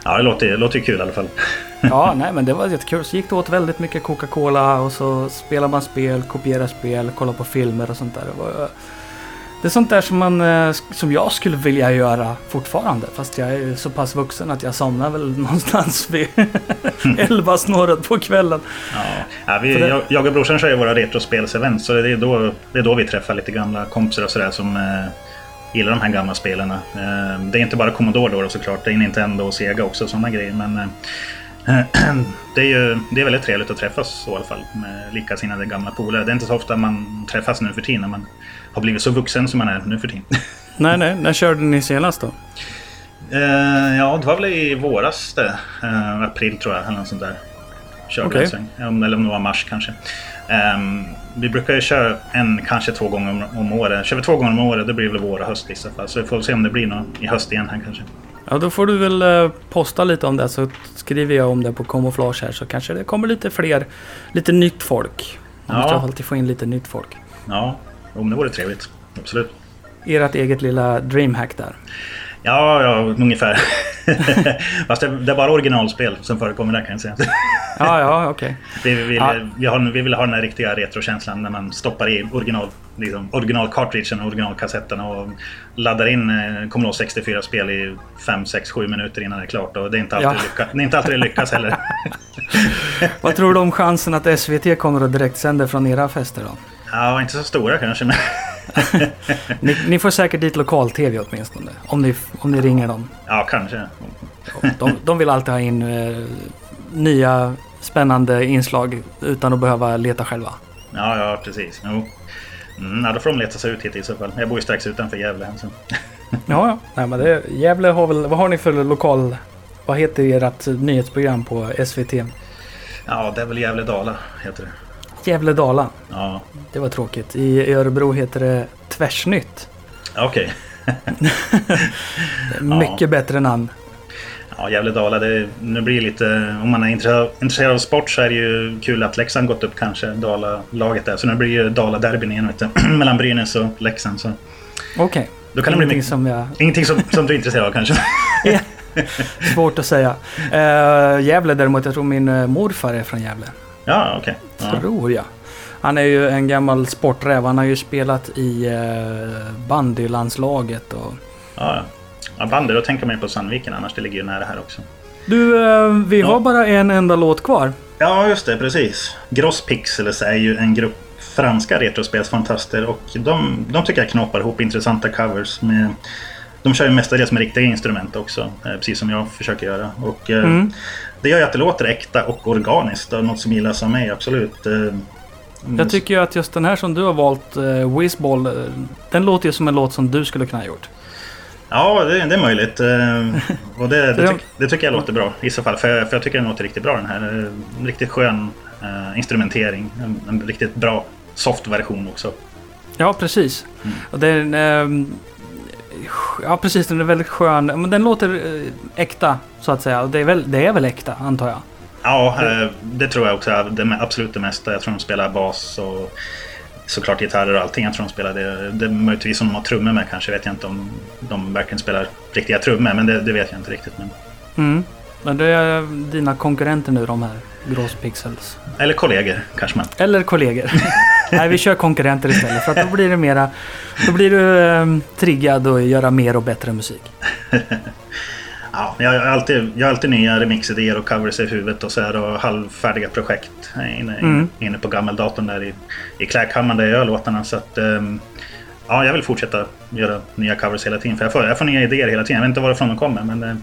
Ja, det låter, det låter ju kul i alla fall. Ja, nej men det var jättekul. Så gick det åt väldigt mycket Coca-Cola och så spelar man spel, kopierar spel, kollar på filmer och sånt där. Det, var, det är sånt där som, man, eh, som jag skulle vilja göra fortfarande. Fast jag är så pass vuxen att jag somnar väl någonstans vid 11 snåret på kvällen. Ja. Ja, vi, det- jag, jag och brorsan kör ju våra retrospelsevent så det är, då, det är då vi träffar lite gamla kompisar och sådär som eh, gillar de här gamla spelen. Eh, det är inte bara Commodore då såklart, det är Nintendo och Sega också sådana grejer. Men eh, det är ju det är väldigt trevligt att träffas så i alla fall med likasinnade gamla polare. Det är inte så ofta man träffas nu för tiden när man har blivit så vuxen som man är nu för tiden. Nej, nej. När körde ni senast då? Eh, ja, det var väl i våras det. Eh, april tror jag, eller något sånt där. Körde sväng. Om- Eller om det var mars kanske. Ehm, vi brukar ju köra en, kanske två gånger om, om året. Kör vi två gånger om året, det blir väl vår och höst i så fall. Så vi får se om det blir något i höst igen här kanske. Ja, då får du väl eh, posta lite om det så skriver jag om det på kamouflage här så kanske det kommer lite fler, lite nytt folk. Man Ja. måste alltid få in lite nytt folk. Ja, om det vore trevligt. Absolut. Ert eget lilla dreamhack där. Ja, ja, ungefär. Fast det, det är bara originalspel som förekommer där kan jag säga. Ja, ja, okej. Vi, vi, Ja. vi, har, vi vill ha den här riktiga retrokänslan när man stoppar i original, liksom, original cartridgen och originalkassetterna och laddar in eh, Commodore 64-spel i 5, 6, 7 minuter innan det är klart. Och det är inte alltid, Ja. det, lycka, det är inte alltid det lyckas heller. Vad tror du om chansen att SVT kommer att direktsända från era fester då? Ja, inte så stora kanske. Men Ni, ni får säkert dit lokal-tv åtminstone. Om ni, om ni ringer dem. ja, kanske. De, de vill alltid ha in eh, nya spännande inslag utan att behöva leta själva. Ja, ja, precis. Jo. Mm, ja, då får de leta sig ut hit i så fall. Jag bor ju strax utanför Gävle. Så. Ja, ja. Nej, men det, Gävle har väl... Vad har ni för lokal... Vad heter ert nyhetsprogram på SVT? Ja, det är väl Gävle-Dala heter det. Gävle-Dala. Ja, Det var tråkigt. I Örebro heter det Tvärsnytt. Ja, okej. Mycket bättre namn. Ja, Gävle-Dala, det, nu blir lite... Om man är intresserad, av sport så är det ju kul att Leksand gått upp kanske, Dala-laget där. Så nu blir ju Dala-derbyn igen. Mellan Brynäs och Leksand. Okej. då kan det bli Ingenting mycket, som jag... ingenting som, som du är intresserad av kanske. Svårt att säga. Uh, Gävle däremot, jag tror min eh, morfar är från Gävle. Ja, okej. Ja. Tror jag. Han är ju en gammal sporträv. Han har ju spelat i uh, bandylandslaget och... Ja, ja. ja, bandy, då tänker man ju på Sandviken annars. Det ligger ju nära här också. Du, eh, vi Ja. har bara en enda låt kvar. Ja, just det. Precis. Gross Pixels är ju en grupp franska retrospelsfantaster och de, de tycker jag knoppar ihop intressanta covers. Med, de kör ju mestadels med riktiga instrument också, eh, precis som jag försöker göra. Och, eh, Mm. Det gör ju att det låter äkta och organiskt. och Något som gillas av mig, absolut. Eh, mm, Jag tycker ju att just den här som du har valt, Whizball, den låter ju som en låt som du skulle kunna ha gjort. Ja, det, det är möjligt. Och det, det, de- tyck, det tycker jag låter bra i så fall. För, jag- för jag tycker den låter riktigt bra den här. En riktigt skön instrumentering. En, en riktigt bra soft-version också. Ja, precis. Mm. Och den, ehm, ja, precis. Den är väldigt skön. Men den låter eh, äkta, så att säga. Och det är, väl, det är väl äkta, antar jag. Ja, eh, det tror jag också. Det, absolut det mesta. Jag tror de spelar bas och såklart gitarrer och allting. Jag tror de spelar det. det är möjligtvis som de har trummor med kanske. Vet jag inte om de verkligen spelar riktiga trummor. Men det, det vet jag inte riktigt. Men... Mm. Men det är dina konkurrenter nu, de här Gross Pixels. Eller kollegor kanske man. Eller kollegor. Nej, vi kör konkurrenter istället. För att då blir det mera... Då blir du ehm, triggad att göra mer och bättre musik. Ja, jag har alltid, jag har alltid nya remixidéer och covers i huvudet och så här och halvfärdiga projekt inne, Mm. inne på gammeldatorn där i, i klädkammaren där jag gör låtarna. Så att, ehm, ja, jag vill fortsätta göra nya covers hela tiden. För jag får, jag får nya idéer hela tiden. Jag vet inte varifrån de kommer men eh,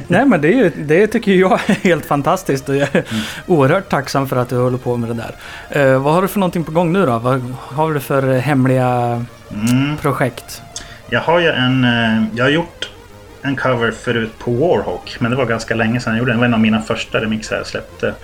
Nej men det, är ju, det tycker jag är helt fantastiskt och jag är oerhört tacksam för att du håller på med det där. Eh, vad har du för någonting på gång nu då? Vad har du för eh, hemliga mm. projekt? Jag har ju en... Jag har gjort en cover förut på Warhawk. Men det var ganska länge sedan jag gjorde den. Det var en av mina första remixer jag släppte.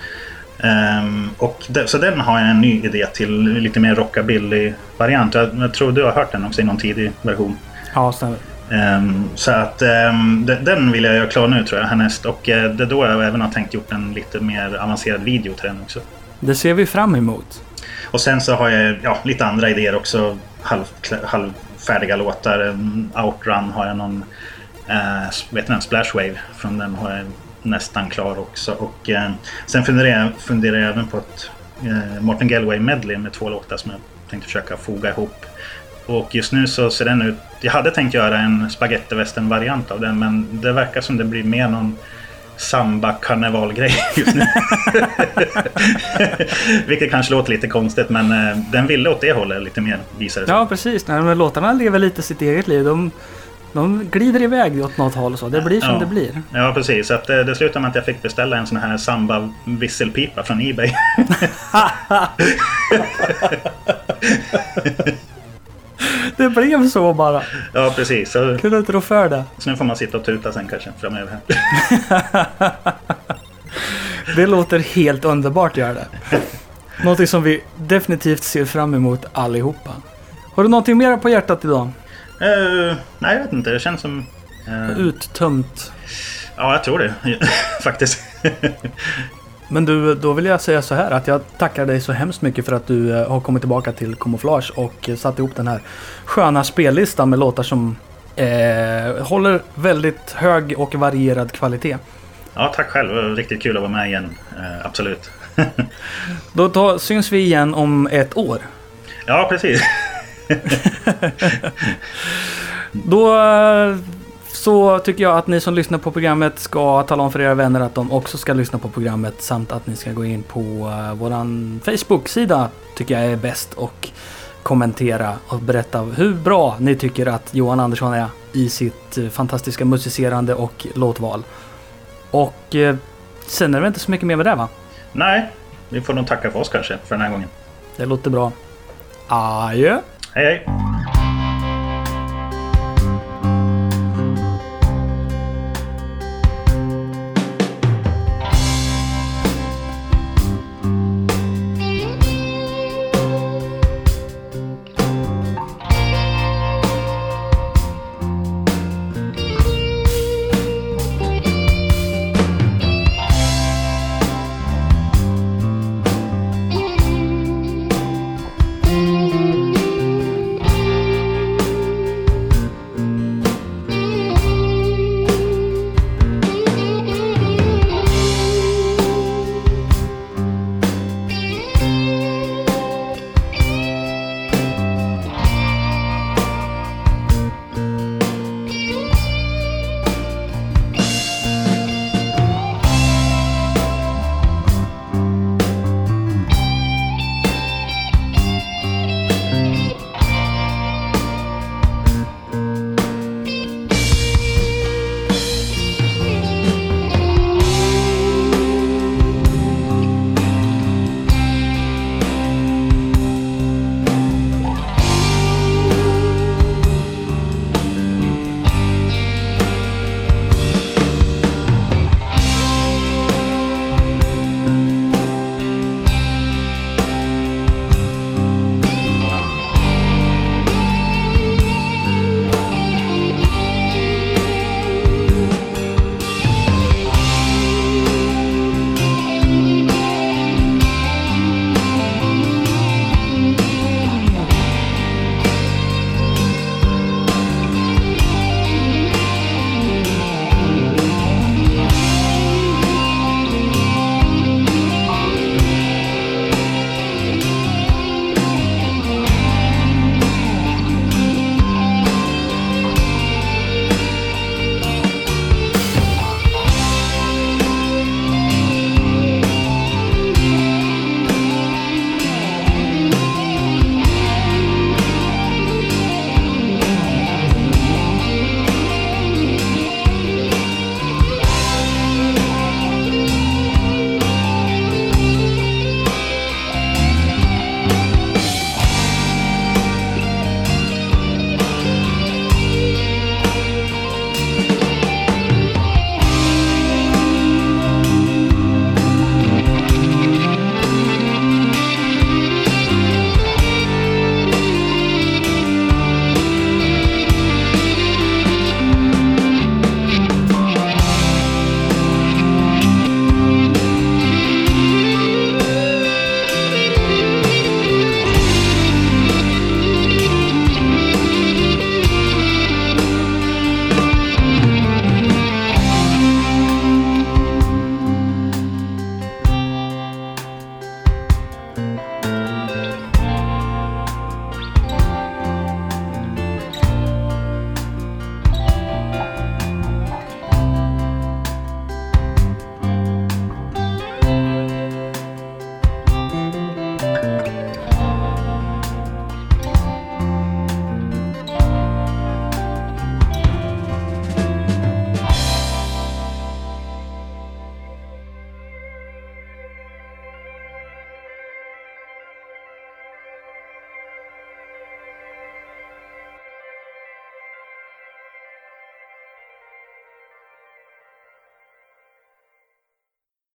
Ehm, och det, så den har jag en ny idé till. Lite mer rockabilly-variant. Jag, jag tror du har hört den också i någon tidig version. Ja, stämmer. Ehm, så att ehm, de- den vill jag göra klar nu tror jag härnäst. Och eh, det är då jag även har tänkt gjort en lite mer avancerad video till den också. Det ser vi fram emot. Och sen så har jag ja, lite andra idéer också. Halv, halvfärdiga låtar. Um, Outrun har jag någon... Uh, vet du den? Splashwave. Från den har jag nästan klar också. Och eh, sen funderar jag, funderar jag även på ett eh, Martin Galway medley med två låtar som jag tänkte försöka foga ihop. Och just nu så ser den ut... Jag hade tänkt göra en spagettivästern variant av den men det verkar som det blir mer någon samba karnevalgrej just nu. Vilket kanske låter lite konstigt men eh, den ville åt det hållet lite mer visar det sig. Ja, precis. Nej, men låtarna lever lite sitt eget liv. De, de glider iväg åt något håll så. Det blir som Ja. det blir. Ja precis, så att eh, det slutade med att jag fick beställa en sån här samba visselpipa från Ebay. Det blev så bara. ja precis, så, Kunde inte rå för det. så nu får man sitta och tuta sen kanske framöver. Det låter helt underbart gör det. Någonting som vi definitivt ser fram emot allihopa. Har du någonting mer på hjärtat idag? Eh, nej jag vet inte, det känns som... eh, Uttömt. ja jag tror det faktiskt. Men du, då vill jag säga så här att jag tackar dig så hemskt mycket för att du eh, har kommit tillbaka till Camouflage och satt ihop den här sköna spellistan med låtar som eh, håller väldigt hög och varierad kvalitet. ja tack själv, det var riktigt kul att vara med igen. Eh, absolut. Då ta, syns vi igen om ett år. ja precis. Då eh, så tycker jag att ni som lyssnar på programmet ska tala om för era vänner att de också ska lyssna på programmet samt att ni ska gå in på uh, våran Facebook-sida tycker jag är bäst och kommentera och berätta hur bra ni tycker att Johan Andersson är i sitt eh, fantastiska musicerande och låtval. Och eh, sen är det väl inte så mycket mer med det va? nej, vi får nog tacka för oss kanske för den här gången. Det låter bra. Adjö! Hej hej!